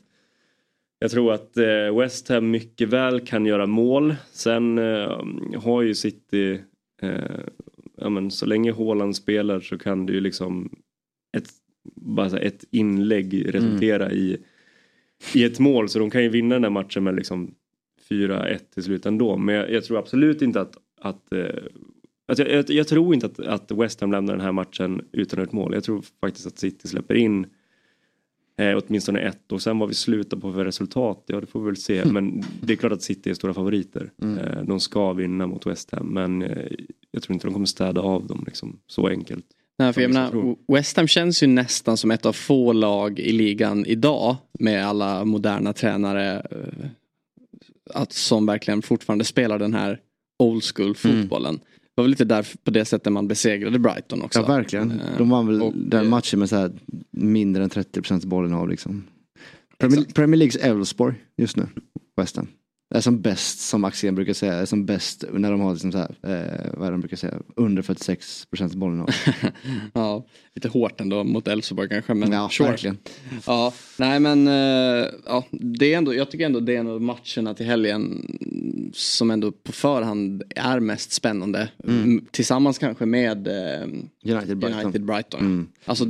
jag tror att eh, West Ham mycket väl kan göra mål. Sen eh, har ju City, eh, ja, men så länge Haaland spelar så kan det ju liksom ett, bara ett inlägg resultera i i ett mål så de kan ju vinna den här matchen med liksom 4-1 till slut ändå. Men jag, jag tror absolut inte att, att eh, alltså jag, jag, jag, tror inte att, att West Ham lämnar den här matchen utan ett mål. Jag tror faktiskt att City släpper in eh, åtminstone ett och sen vad vi slutar på för resultat, ja det får vi väl se. Men det är klart att City är stora favoriter. Mm. Eh, de ska vinna mot West Ham men eh, jag tror inte de kommer städa av dem liksom, så enkelt. Nej, för jag menar, West Ham känns ju nästan som ett av få lag i ligan idag med alla moderna tränare eh, att, som verkligen fortfarande spelar den här old school mm. fotbollen. Mm. Det var väl lite där på det sättet man besegrade Brighton också. Ja verkligen. Eh, De vann väl och, den matchen med så här mindre än 30% bollen av liksom. Premier, Premier Leagues Elfsborg just nu, West Ham är som bäst som Axén brukar säga, är som bäst när de har liksom så här, eh, vad är de brukar säga, under 46 procent bollen Ja, lite hårt ändå mot Elfsborg kanske men ja, sure. verkligen. Ja, nej men eh, ja, det är ändå, jag tycker ändå det är en av matcherna till helgen som ändå på förhand är mest spännande. Mm. Tillsammans kanske med eh, United Brighton. United Brighton. Mm. Alltså,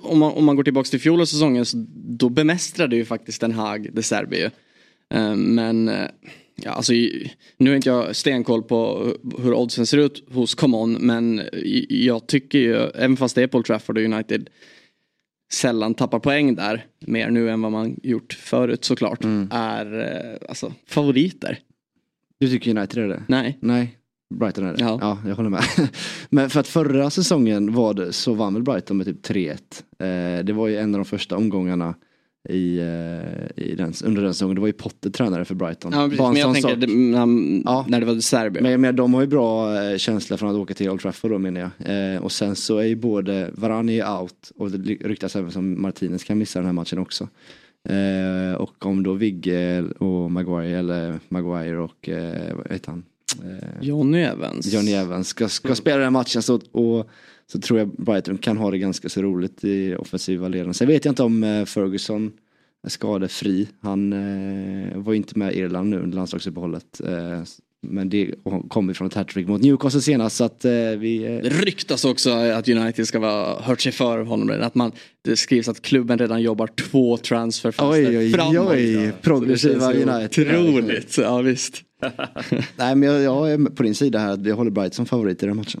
om man, om man går tillbaka till fjolårets säsongen då bemästrade ju faktiskt Den Haag de Serbi Eh, men eh, ja, alltså, nu har inte jag stenkoll på hur oddsen ser ut hos Common men jag tycker ju, även fast det är Paul Trafford och United sällan tappar poäng där, mer nu än vad man gjort förut såklart, mm. är eh, alltså, favoriter. Du tycker United är det? Nej. Nej. Brighton är det? Ja. ja, jag håller med. Men för att förra säsongen var det, så vann väl Brighton med typ 3-1. det var ju en av de första omgångarna i, eh, i den, under den säsongen. Det var ju Potter tränare för Brighton. Ja, precis, men jag tänker det, när, ja. när det var Serbien. Men, men de har ju bra eh, känsla från att åka till Old Trafford då menar jag. Eh, och sen så är ju både Varane out och det ryktas även som Martinez kan missa den här matchen också. Eh, och om då Vigge och Maguire eller Maguire och eh, vad heter han? Eh, Johnny Evans. Johnny Evans ska, ska spela den matchen så, och så tror jag Brighton kan ha det ganska så roligt i offensiva leden. Sen vet jag inte om eh, Ferguson är skadefri. Han eh, var ju inte med i Irland nu under landslagsuppehållet. Eh, men det kommer från ett hattrick mot Newcastle senast så att eh, vi... Eh... Det ryktas också att United ska vara hört sig för honom. Att man, det skrivs att klubben redan jobbar två transferfönster oj, oj, framåt. Oj, progressiva United. Otroligt, ja visst. Nej men jag, jag, är på din sida här att vi håller Bright som favorit i den matchen.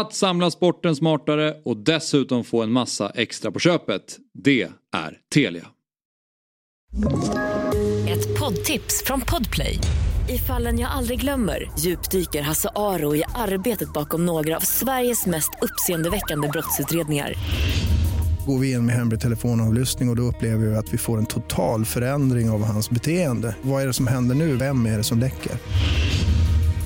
att samla sporten smartare och dessutom få en massa extra på köpet, det är Telia. Ett poddtips från Podplay. I fallen jag aldrig glömmer djupdyker Hasse Aro i arbetet bakom några av Sveriges mest uppseendeväckande brottsutredningar. Går vi in med hemlig telefonavlyssning och, och då upplever vi att vi får en total förändring av hans beteende. Vad är det som händer nu? Vem är det som läcker?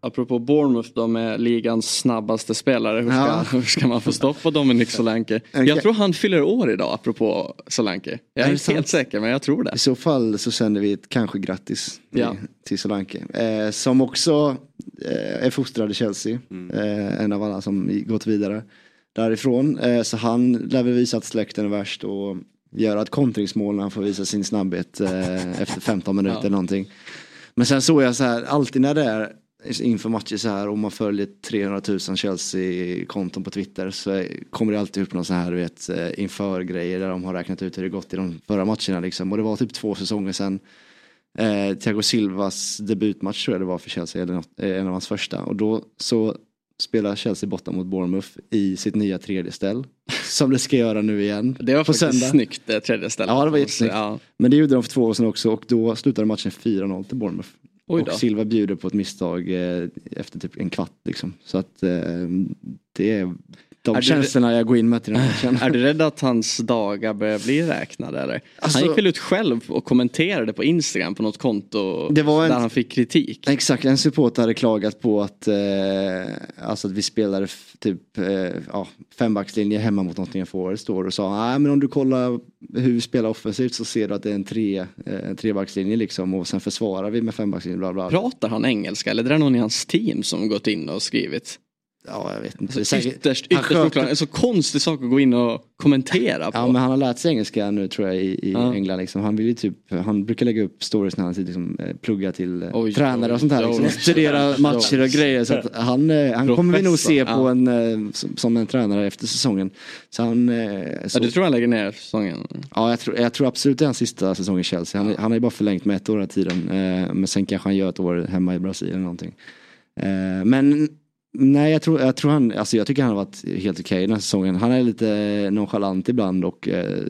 apropå Bournemouth då med ligans snabbaste spelare, hur ska, ja. hur ska man få stopp på Dominic Solanke? Jag tror han fyller år idag apropå Solanke. Jag är, är helt säker men jag tror det. I så fall så sänder vi ett kanske grattis ja. till Solanke. Eh, som också eh, är fostrad i Chelsea. Mm. Eh, en av alla som gått vidare därifrån. Eh, så han lär väl visa att släkten är värst och göra ett kontringsmål när han får visa sin snabbhet eh, efter 15 minuter ja. någonting. Men sen såg jag så här, alltid när det är inför matcher så här och man följer 300 000 Chelsea-konton på Twitter så kommer det alltid upp någon så här du vet eh, inför grejer där de har räknat ut hur det gått i de förra matcherna liksom. Och det var typ två säsonger sedan eh, Thiago Silvas debutmatch tror jag det var för Chelsea, eller något, eh, en av hans första. Och då så spelar Chelsea borta mot Bournemouth i sitt nya tredje ställ. Som det ska göra nu igen. Det var faktiskt söndag. snyggt det tredje stället. Ja det var jättesnyggt. Ja. Men det gjorde de för två år sedan också och då slutade matchen 4-0 till Bournemouth. Och Silva bjuder på ett misstag eh, efter typ en kvart liksom. Så att eh, det är de är känslorna jag går in med till den matchen. Är du rädd att hans dagar börjar bli räknade eller? Alltså, han gick väl ut själv och kommenterade på Instagram på något konto en- där han fick kritik. Exakt, en supporter hade klagat på att, eh, alltså att vi spelade typ eh, ja, fembackslinje hemma mot Nottingham Forest då och sa nej men om du kollar hur vi spelar offensivt så ser du att det är en tre, eh, en trebackslinje liksom och sen försvarar vi med fembackslinje bla bla. Pratar han engelska eller är det någon i hans team som gått in och skrivit? Ja jag vet inte. Alltså, Säkert- ytterst, ytterst sköter-. En så konstig sak att gå in och kommentera på. Ja men han har lärt sig engelska nu tror jag i, i Ja. England liksom. Han vill typ, han brukar lägga upp stories när han liksom, eh, plugga till eh, Oj, tränare och sånt här. Liksom. Studera matcher och grejer. Så att han, eh, han kommer vi nog se på en, som, en tränare efter säsongen. Så han, så, Ja, du tror han lägger ner säsongen? ja, jag, tror, jag tror absolut det är hans sista säsong i Chelsea. Han, han har ju bara förlängt med ett år hela tiden. Men sen kanske han gör ett år hemma i Brasilien eller någonting. Men Nej jag tror, jag tror han, alltså jag tycker han har varit helt okej den här säsongen. Han är lite nonchalant ibland och eh,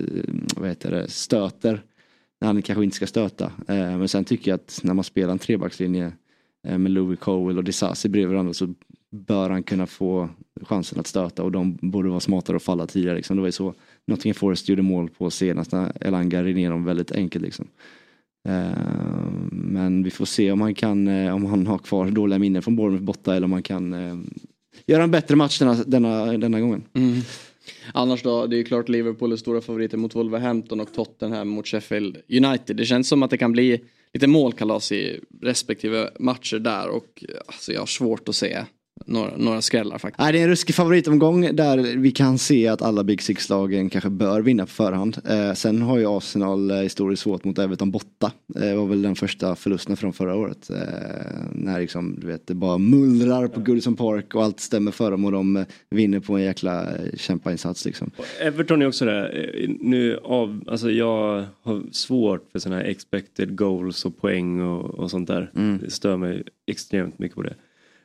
vad heter det, stöter när han kanske inte ska stöta. Eh, men sen tycker jag att när man spelar en trebackslinje eh, med Louis Cowell och Disasi bredvid varandra så bör han kunna få chansen att stöta och de borde vara smartare och falla tidigare. Liksom. Det var ju så Nottingham Forest gjorde mål på senast när Elanga rinner dem väldigt enkelt. Liksom. Eh, men vi får se om han kan, eh, om han har kvar dåliga minnen från Bournemouth borta eller om han kan eh, göra en bättre match denna, denna, denna gången. Mm. Annars då, det är ju klart Liverpool är stora favoriter mot Wolverhampton och Tottenham mot Sheffield United. Det känns som att det kan bli lite målkalas i respektive matcher där och alltså, jag har svårt att se några, några skrällar faktiskt. Nej, det är en ruskig favoritomgång där vi kan se att alla Big Six-lagen kanske bör vinna på förhand. Eh, sen har ju Arsenal eh, historiskt svårt mot Everton borta. Eh, Det var väl den första förlusten från förra året. Eh, när liksom, du vet, det bara mullrar på Goodison Park och allt stämmer för dem och de eh, vinner på en jäkla eh, kämpainsats liksom. Everton är också eh, Nu av, alltså jag har svårt för sådana här expected goals och poäng och, och sånt där. Mm. Det stör mig extremt mycket på det.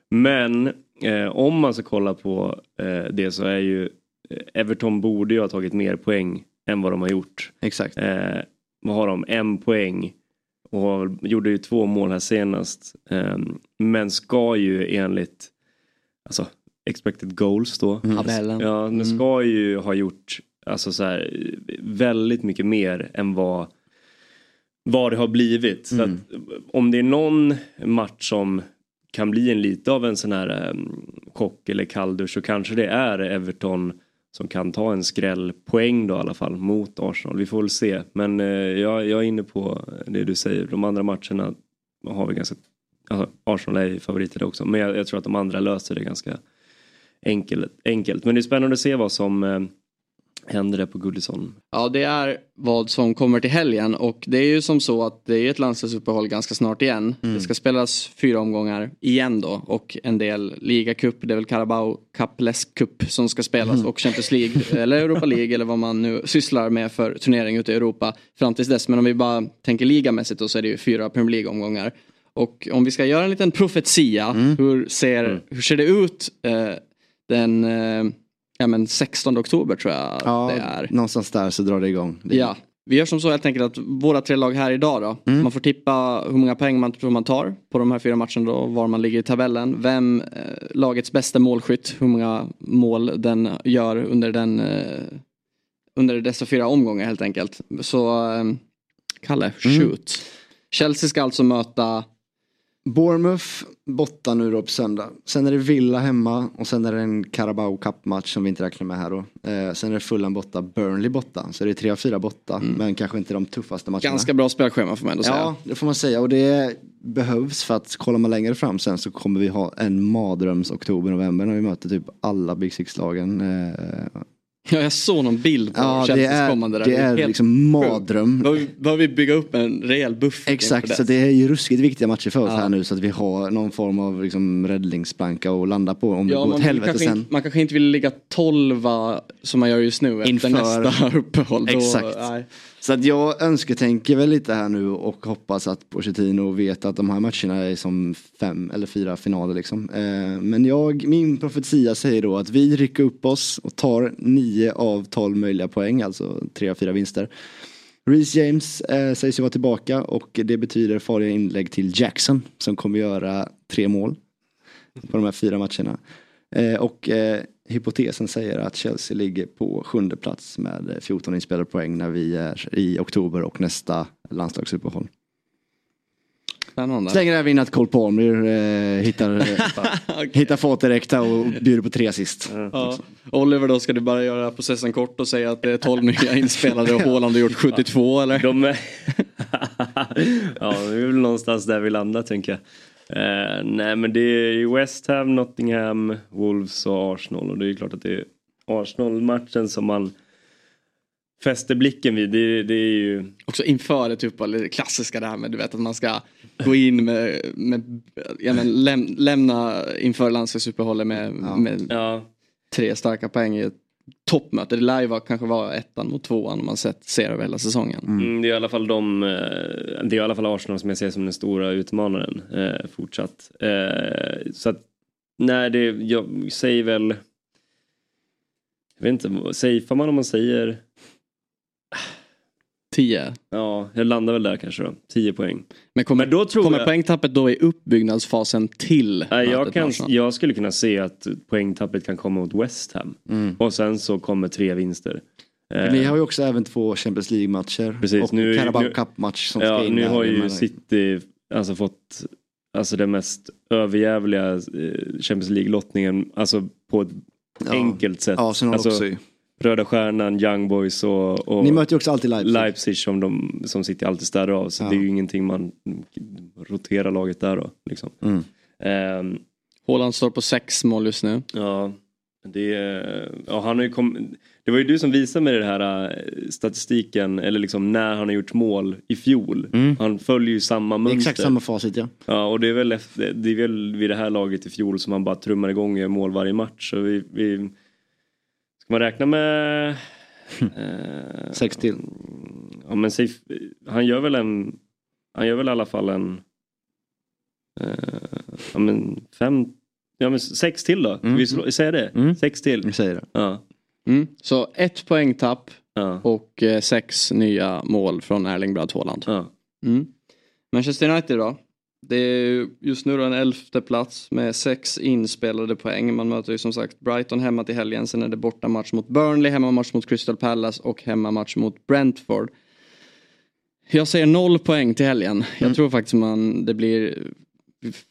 Men eh, om man ska kolla på eh, det så är ju eh, Everton borde ju ha tagit mer poäng än vad de har gjort. Exakt. Eh, vad har de? En poäng. Och har- gjorde ju två mål här senast. Eh, men ska ju enligt alltså, expected goals då. Tabellen. Ja, men Mm. ska ju ha gjort alltså så här, väldigt mycket mer än vad, vad det har blivit. Så Mm. att, om det är någon match som kan bli en lite av en sån här ehm, um, chock eller kalldusch så kanske det är Everton som kan ta en skrällpoäng då i alla fall mot Arsenal. Vi får väl se. Men eh, jag, jag är inne på det du säger. De andra matcherna har vi ganska... Alltså, Arsenal är ju favoriter också. Men jag, jag tror att de andra löser det ganska enkelt. enkelt. Men det är spännande att se vad som eh, händer där på Goodison. Ja, det är vad som kommer till helgen och det är ju som så att det är ett landslagsuppehåll ganska snart igen. Det ska spelas fyra omgångar igen då och en del ligacup, det är väl Carabao Cup, Les Cup som ska spelas och Champions League eller Europa League eller vad man nu sysslar med för turnering ute i Europa fram tills dess. Men om vi bara tänker ligamässigt då så är det ju fyra Premier League-omgångar. Och om vi ska göra en liten profetia, hur, ser, hur ser det ut eh, den eh, ja, men 16 oktober tror jag Ja, det är. någonstans där så drar det igång. Det- Ja, vi gör som så helt enkelt att våra tre lag här idag då. Man får tippa hur många poäng man tror man tar på de här fyra matcherna då. Var man ligger i tabellen. Vem eh, lagets bästa målskytt. Hur många mål den gör under den eh, under dessa fyra omgångar helt enkelt. Så eh, Kalle, shoot. Chelsea ska alltså möta Bournemouth borta nu då på söndag. Sen är det Villa hemma och sen är det en Carabao Cup-match som vi inte räknar med här då. Eh, sen är det Fulham borta, Burnley borta. Så det är tre av fyra borta, men kanske inte de tuffaste matcherna. ganska bra spelschema får man ändå säga. Ja, det får man säga och det behövs för att kollar man längre fram sen så kommer vi ha en mardröms oktober-november när vi möter typ alla Big Six-lagen. Eh, Ja, jag såg någon bild på ja, det Chelseas är, kommande där. det är helt liksom mardröm. Behöver vi- bygga upp en rejäl buffert Exakt, så det är ju ruskigt viktiga matcher för oss Ja. här nu så att vi har någon form av liksom räddningsplanka att landa på om det Ja, går man, åt helvete kanske sen. inte, man kanske inte vill ligga tolva som man gör just nu efter Inför- nästa uppehåll. Då, Exakt. nej. Så att jag önsketänker väl lite här nu och hoppas att Pochettino vet att de här matcherna är som fem eller fyra finaler liksom. Eh, men jag, min profetia säger då att vi rycker upp oss och tar nio av tolv möjliga poäng, alltså tre av fyra vinster. Reece James eh, sägs ju vara tillbaka och det betyder farliga inlägg till Jackson som kommer göra tre mål på de här fyra matcherna. Eh, och eh, hypotesen säger att Chelsea ligger på sjunde plats med 14 inspelade poäng när vi är i oktober och nästa landslagsuppehåll. Spännande. Slänger även in att Cole Palmer eh, hittar, okay. hittar fart direkt och bjuder på tre assist. Ja. Oliver då, ska du bara göra processen kort och säga att det är 12 nya inspelade och Haaland har gjort 72 eller? De är... ja, det är väl någonstans där vi landar tänker jag. Eh, nej men det är West Ham, Nottingham, Wolves och Arsenal och det är klart att det är Arsenal-matchen som man fäster blicken vid. Det, det, är ju... Också inför ett uppehåll, det klassiska det här med du vet att man ska gå in med, med ja, men, läm, lämna inför landslagsuppehållet med, ja. med ja. tre starka poäng i ett toppmöte. Det lär ju kanske vara ettan mot tvåan om man sett, ser över hela säsongen. Mm. det är i alla fall de, eh, det är i alla fall Arsenal som jag ser som den stora utmanaren eh, fortsatt. Eh, så att, nej det, jag säger väl, jag vet inte, safear man om man säger 10. Ja, jag landar väl där kanske då. 10 poäng. Men kommer, Men då tror kommer jag... poängtappet då i uppbyggnadsfasen till Nej, jag, kan, jag skulle kunna se att poängtappet kan komma mot West Ham. Mm. Och sen så kommer tre vinster. Ni har ju också även två Champions League-matcher. Precis, och nu, Carabao Cup-match som ja, ska in. Nu har ju City alltså fått alltså det mest överjävliga eh, Champions League-lottningen. Alltså på ett ja. enkelt sätt. Ja, sen alltså, också Röda Stjärnan, Young Boys och, och Ni möter ju också alltid Leipzig. Leipzig som, de, som City alltid städar av. Så ja. det är ju ingenting man roterar laget där då. Liksom. Mm. Um, Håland står på sex mål just nu. Ja, det, ja, han har ju kom, det var ju du som visade mig det här äh, statistiken eller liksom när han har gjort mål i fjol. Mm. Han följer ju samma mönster. Exakt samma facit ja. Ja och det är, väl efter, det är väl vid det här laget i fjol som han bara trummar igång och gör mål varje match. Så vi, vi Ska man räkna med... eh, Sex till? Ja men säg, han gör väl en... Han gör väl i alla fall en... Eh, ja men fem... Ja men sex till då. Mm. Vi säger det? Mm. Sex till. Vi säger det. Ja. Mm. Så ett poängtapp ja. och eh, sex nya mål från Erling Braut Haaland. Ja. Mm. Manchester United då? Det är just nu då en elfte plats med sex inspelade poäng. Man möter ju som sagt Brighton hemma till helgen. Sen är det borta match mot Burnley, hemmamatch mot Crystal Palace och hemmamatch mot Brentford. Jag säger noll poäng till helgen. Jag mm. tror faktiskt man det blir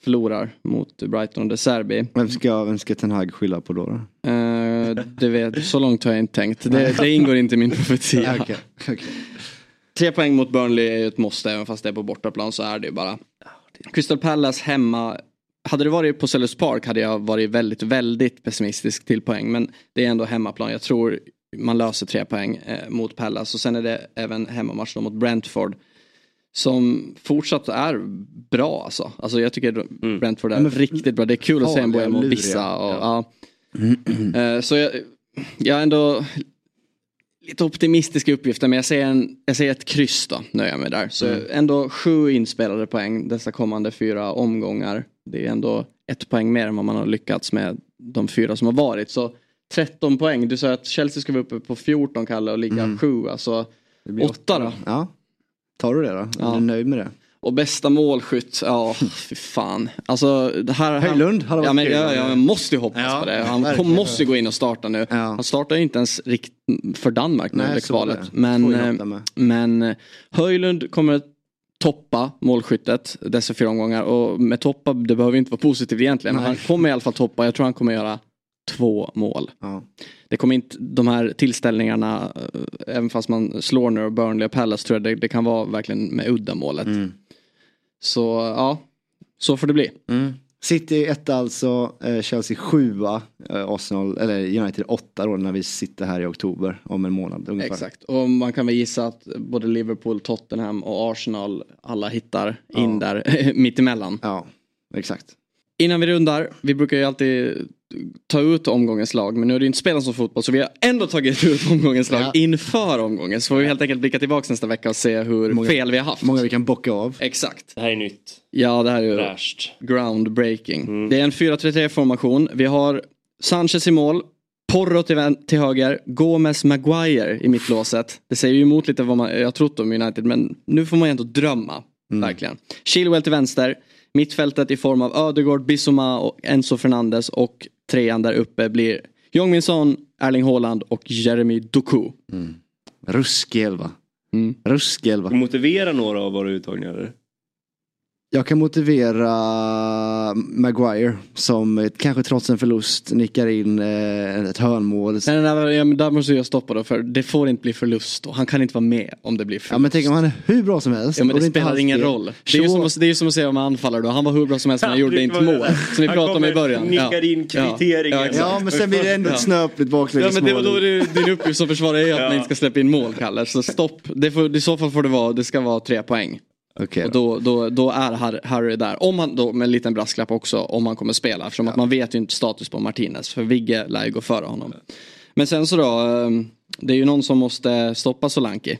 förlorar mot Brighton och De Serbi. Vem ska, vem ska Ten Hag skylla på då? då? Uh, det vet, så långt har jag inte tänkt. Det, det ingår inte i min profetia. okay. Okay. Tre poäng mot Burnley är ju ett måste, även fast det är på bortaplan så är det ju bara. Crystal Palace hemma. Hade det varit på Sellers Park hade jag varit väldigt, väldigt pessimistisk till poäng. Men det är ändå hemmaplan. Jag tror man löser tre poäng eh, mot Palace. Och sen är det även hemmamatch mot Brentford. Som fortsatt är bra alltså. Alltså jag tycker mm. Brentford är riktigt bra. Det är kul att se en boja mot vissa. Och, ja. Ja. Eh, så jag, jag är ändå lite optimistiska uppgifter men jag säger, en, jag säger ett kryss då, nöjer jag mig där. Så mm. ändå sju inspelade poäng dessa kommande fyra omgångar. Det är ändå ett poäng mer än vad man har lyckats med de fyra som har varit. Så 13 poäng, du sa att Chelsea ska vara uppe på 14 Kalle och ligga mm. sju, alltså åtta då. Ja, tar du det då? Ja. Är du nöjd med det? Och bästa målskytt, ja fy fan. Alltså, det här, Höjlund hade varit ja, men, ja, ja, jag måste ju hoppas ja, på det. Han kom, måste ju gå in och starta nu. Ja. Han startar ju inte ens rikt, för Danmark nu, Nej, det kvalet. Men, eh, men eh, Höjlund kommer toppa målskyttet dessa fyra omgångar. Och med toppa, det behöver inte vara positivt egentligen. Men han kommer i alla fall toppa. Jag tror han kommer göra två mål. Ja. Det kommer inte, de här tillställningarna, eh, även fast man slår nu Burnley och Palace tror jag det, det kan vara verkligen med uddamålet. Mm. Så ja, så får det bli. Mm. City 1 alltså, eh, Chelsea 7 eh, Arsenal, eller United 8 då när vi sitter här i oktober om en månad ungefär. Exakt, och man kan väl gissa att både Liverpool, Tottenham och Arsenal alla hittar in ja. där mittemellan. Ja, exakt. Innan vi rundar, vi brukar ju alltid ta ut omgångens lag men nu är det inte spelat som fotboll så vi har ändå tagit ut omgångens lag ja. inför omgången. Så får vi helt enkelt blicka tillbaka nästa vecka och se hur många, fel vi har haft. Många vi kan bocka av. Exakt. Det här är nytt. Ja det här är ju Fräscht. groundbreaking. Mm. Det är en 4-3-3 formation. Vi har Sanchez i mål. Porro till, till höger, Gomez Maguire i mittlåset. Det säger ju emot lite vad man, jag trott om United men nu får man ju ändå drömma. Mm. Verkligen. Chilwell till vänster. Mittfältet i form av Ödegård, Bissoma och Enzo Fernandes och trean där uppe blir Jong Son, Erling Haaland och Jeremy Doku. Mm. Ruskig elva. Mm. Ruskig elva. Motivera några av våra uttagningar? Jag kan motivera Maguire som kanske trots en förlust nickar in eh, ett hörnmål. Nej, nej, nej, ja, men där måste jag stoppa då för det får inte bli förlust och han kan inte vara med om det blir förlust. Ja men tänk om han är hur bra som helst. Ja men det inte spelar ingen fel. roll. Det är ju som, att- det är ju som att säga om anfallare då. Han var hur bra som helst men han gjorde inte mål. Som vi Han pratade om i början. nickar in kvitteringen. Ja. Ja men sen blir det ändå ett snöpligt Ja baklängesmål. men det, då det, din uppgift som försvarare är ju att Ja. man inte ska släppa in mål Kalle. Så stopp. Det får, I så fall får det vara, det ska vara tre poäng. Okej Och då. då, då, är Har- Harry där. Om han då, med en liten brasklapp också, om han kommer spela. Eftersom att man vet ju inte status på Martinez. För Vigge lär ju gå före honom. Men sen så då, eh, det är ju någon som måste stoppa Solanki.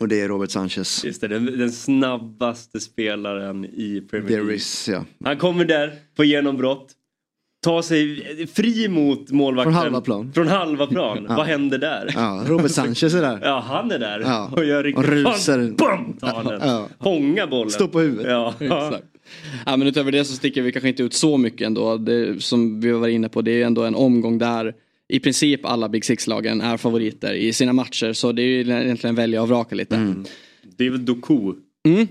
Och det är Robert Sanchez. Just det, den, den snabbaste spelaren i Premier There League. is, ja. Han kommer där på genombrott. Tar sig fri mot målvakten. Från halva plan. Från halva plan. Vad händer där? ja. Robert Sanchez är där. Ja, han är där. Ja. Och gör riktigt Och rusar. Bam, tar den. Ja. Bollen. Står på huvudet. Ja. Exakt. Ja, men utöver det så sticker vi kanske inte ut så mycket ändå. Det, som vi var inne på, det är ändå en omgång där i princip alla Big Six-lagen är favoriter i sina matcher. Så det är ju egentligen välja och vraka lite. Det är väl Doku. Mm.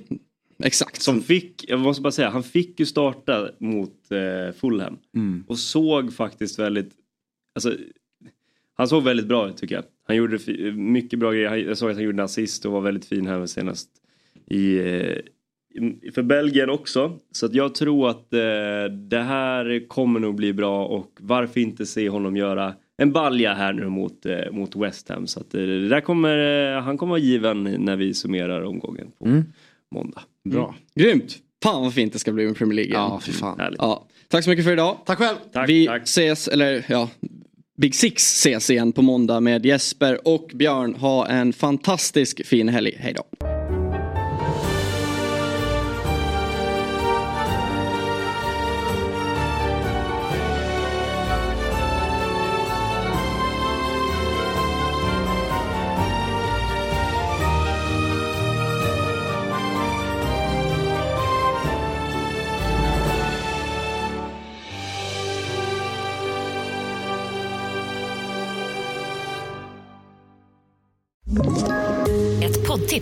Exakt. Som fick, jag måste bara säga, han fick ju starta mot eh, Fulham. Mm. Och såg faktiskt väldigt, alltså, han såg väldigt bra ut tycker jag. Han gjorde mycket bra grejer. Jag såg att han gjorde en assist och var väldigt fin här senast i, eh, för Belgien också. Så att jag tror att eh, det här kommer nog bli bra och varför inte se honom göra en balja här nu mot, eh, mot West Ham. Så att eh, där kommer, eh, han kommer vara given när vi summerar omgången på Mm. Måndag. Bra. Grymt! Fan vad fint det ska bli med Premier League. Ja, fy fan. Ja. Tack så mycket för idag. Tack själv. Tack, vi tack. ses, eller ja, Big Six ses igen på måndag med Jesper och Björn. Ha en fantastisk fin helg. Hej då.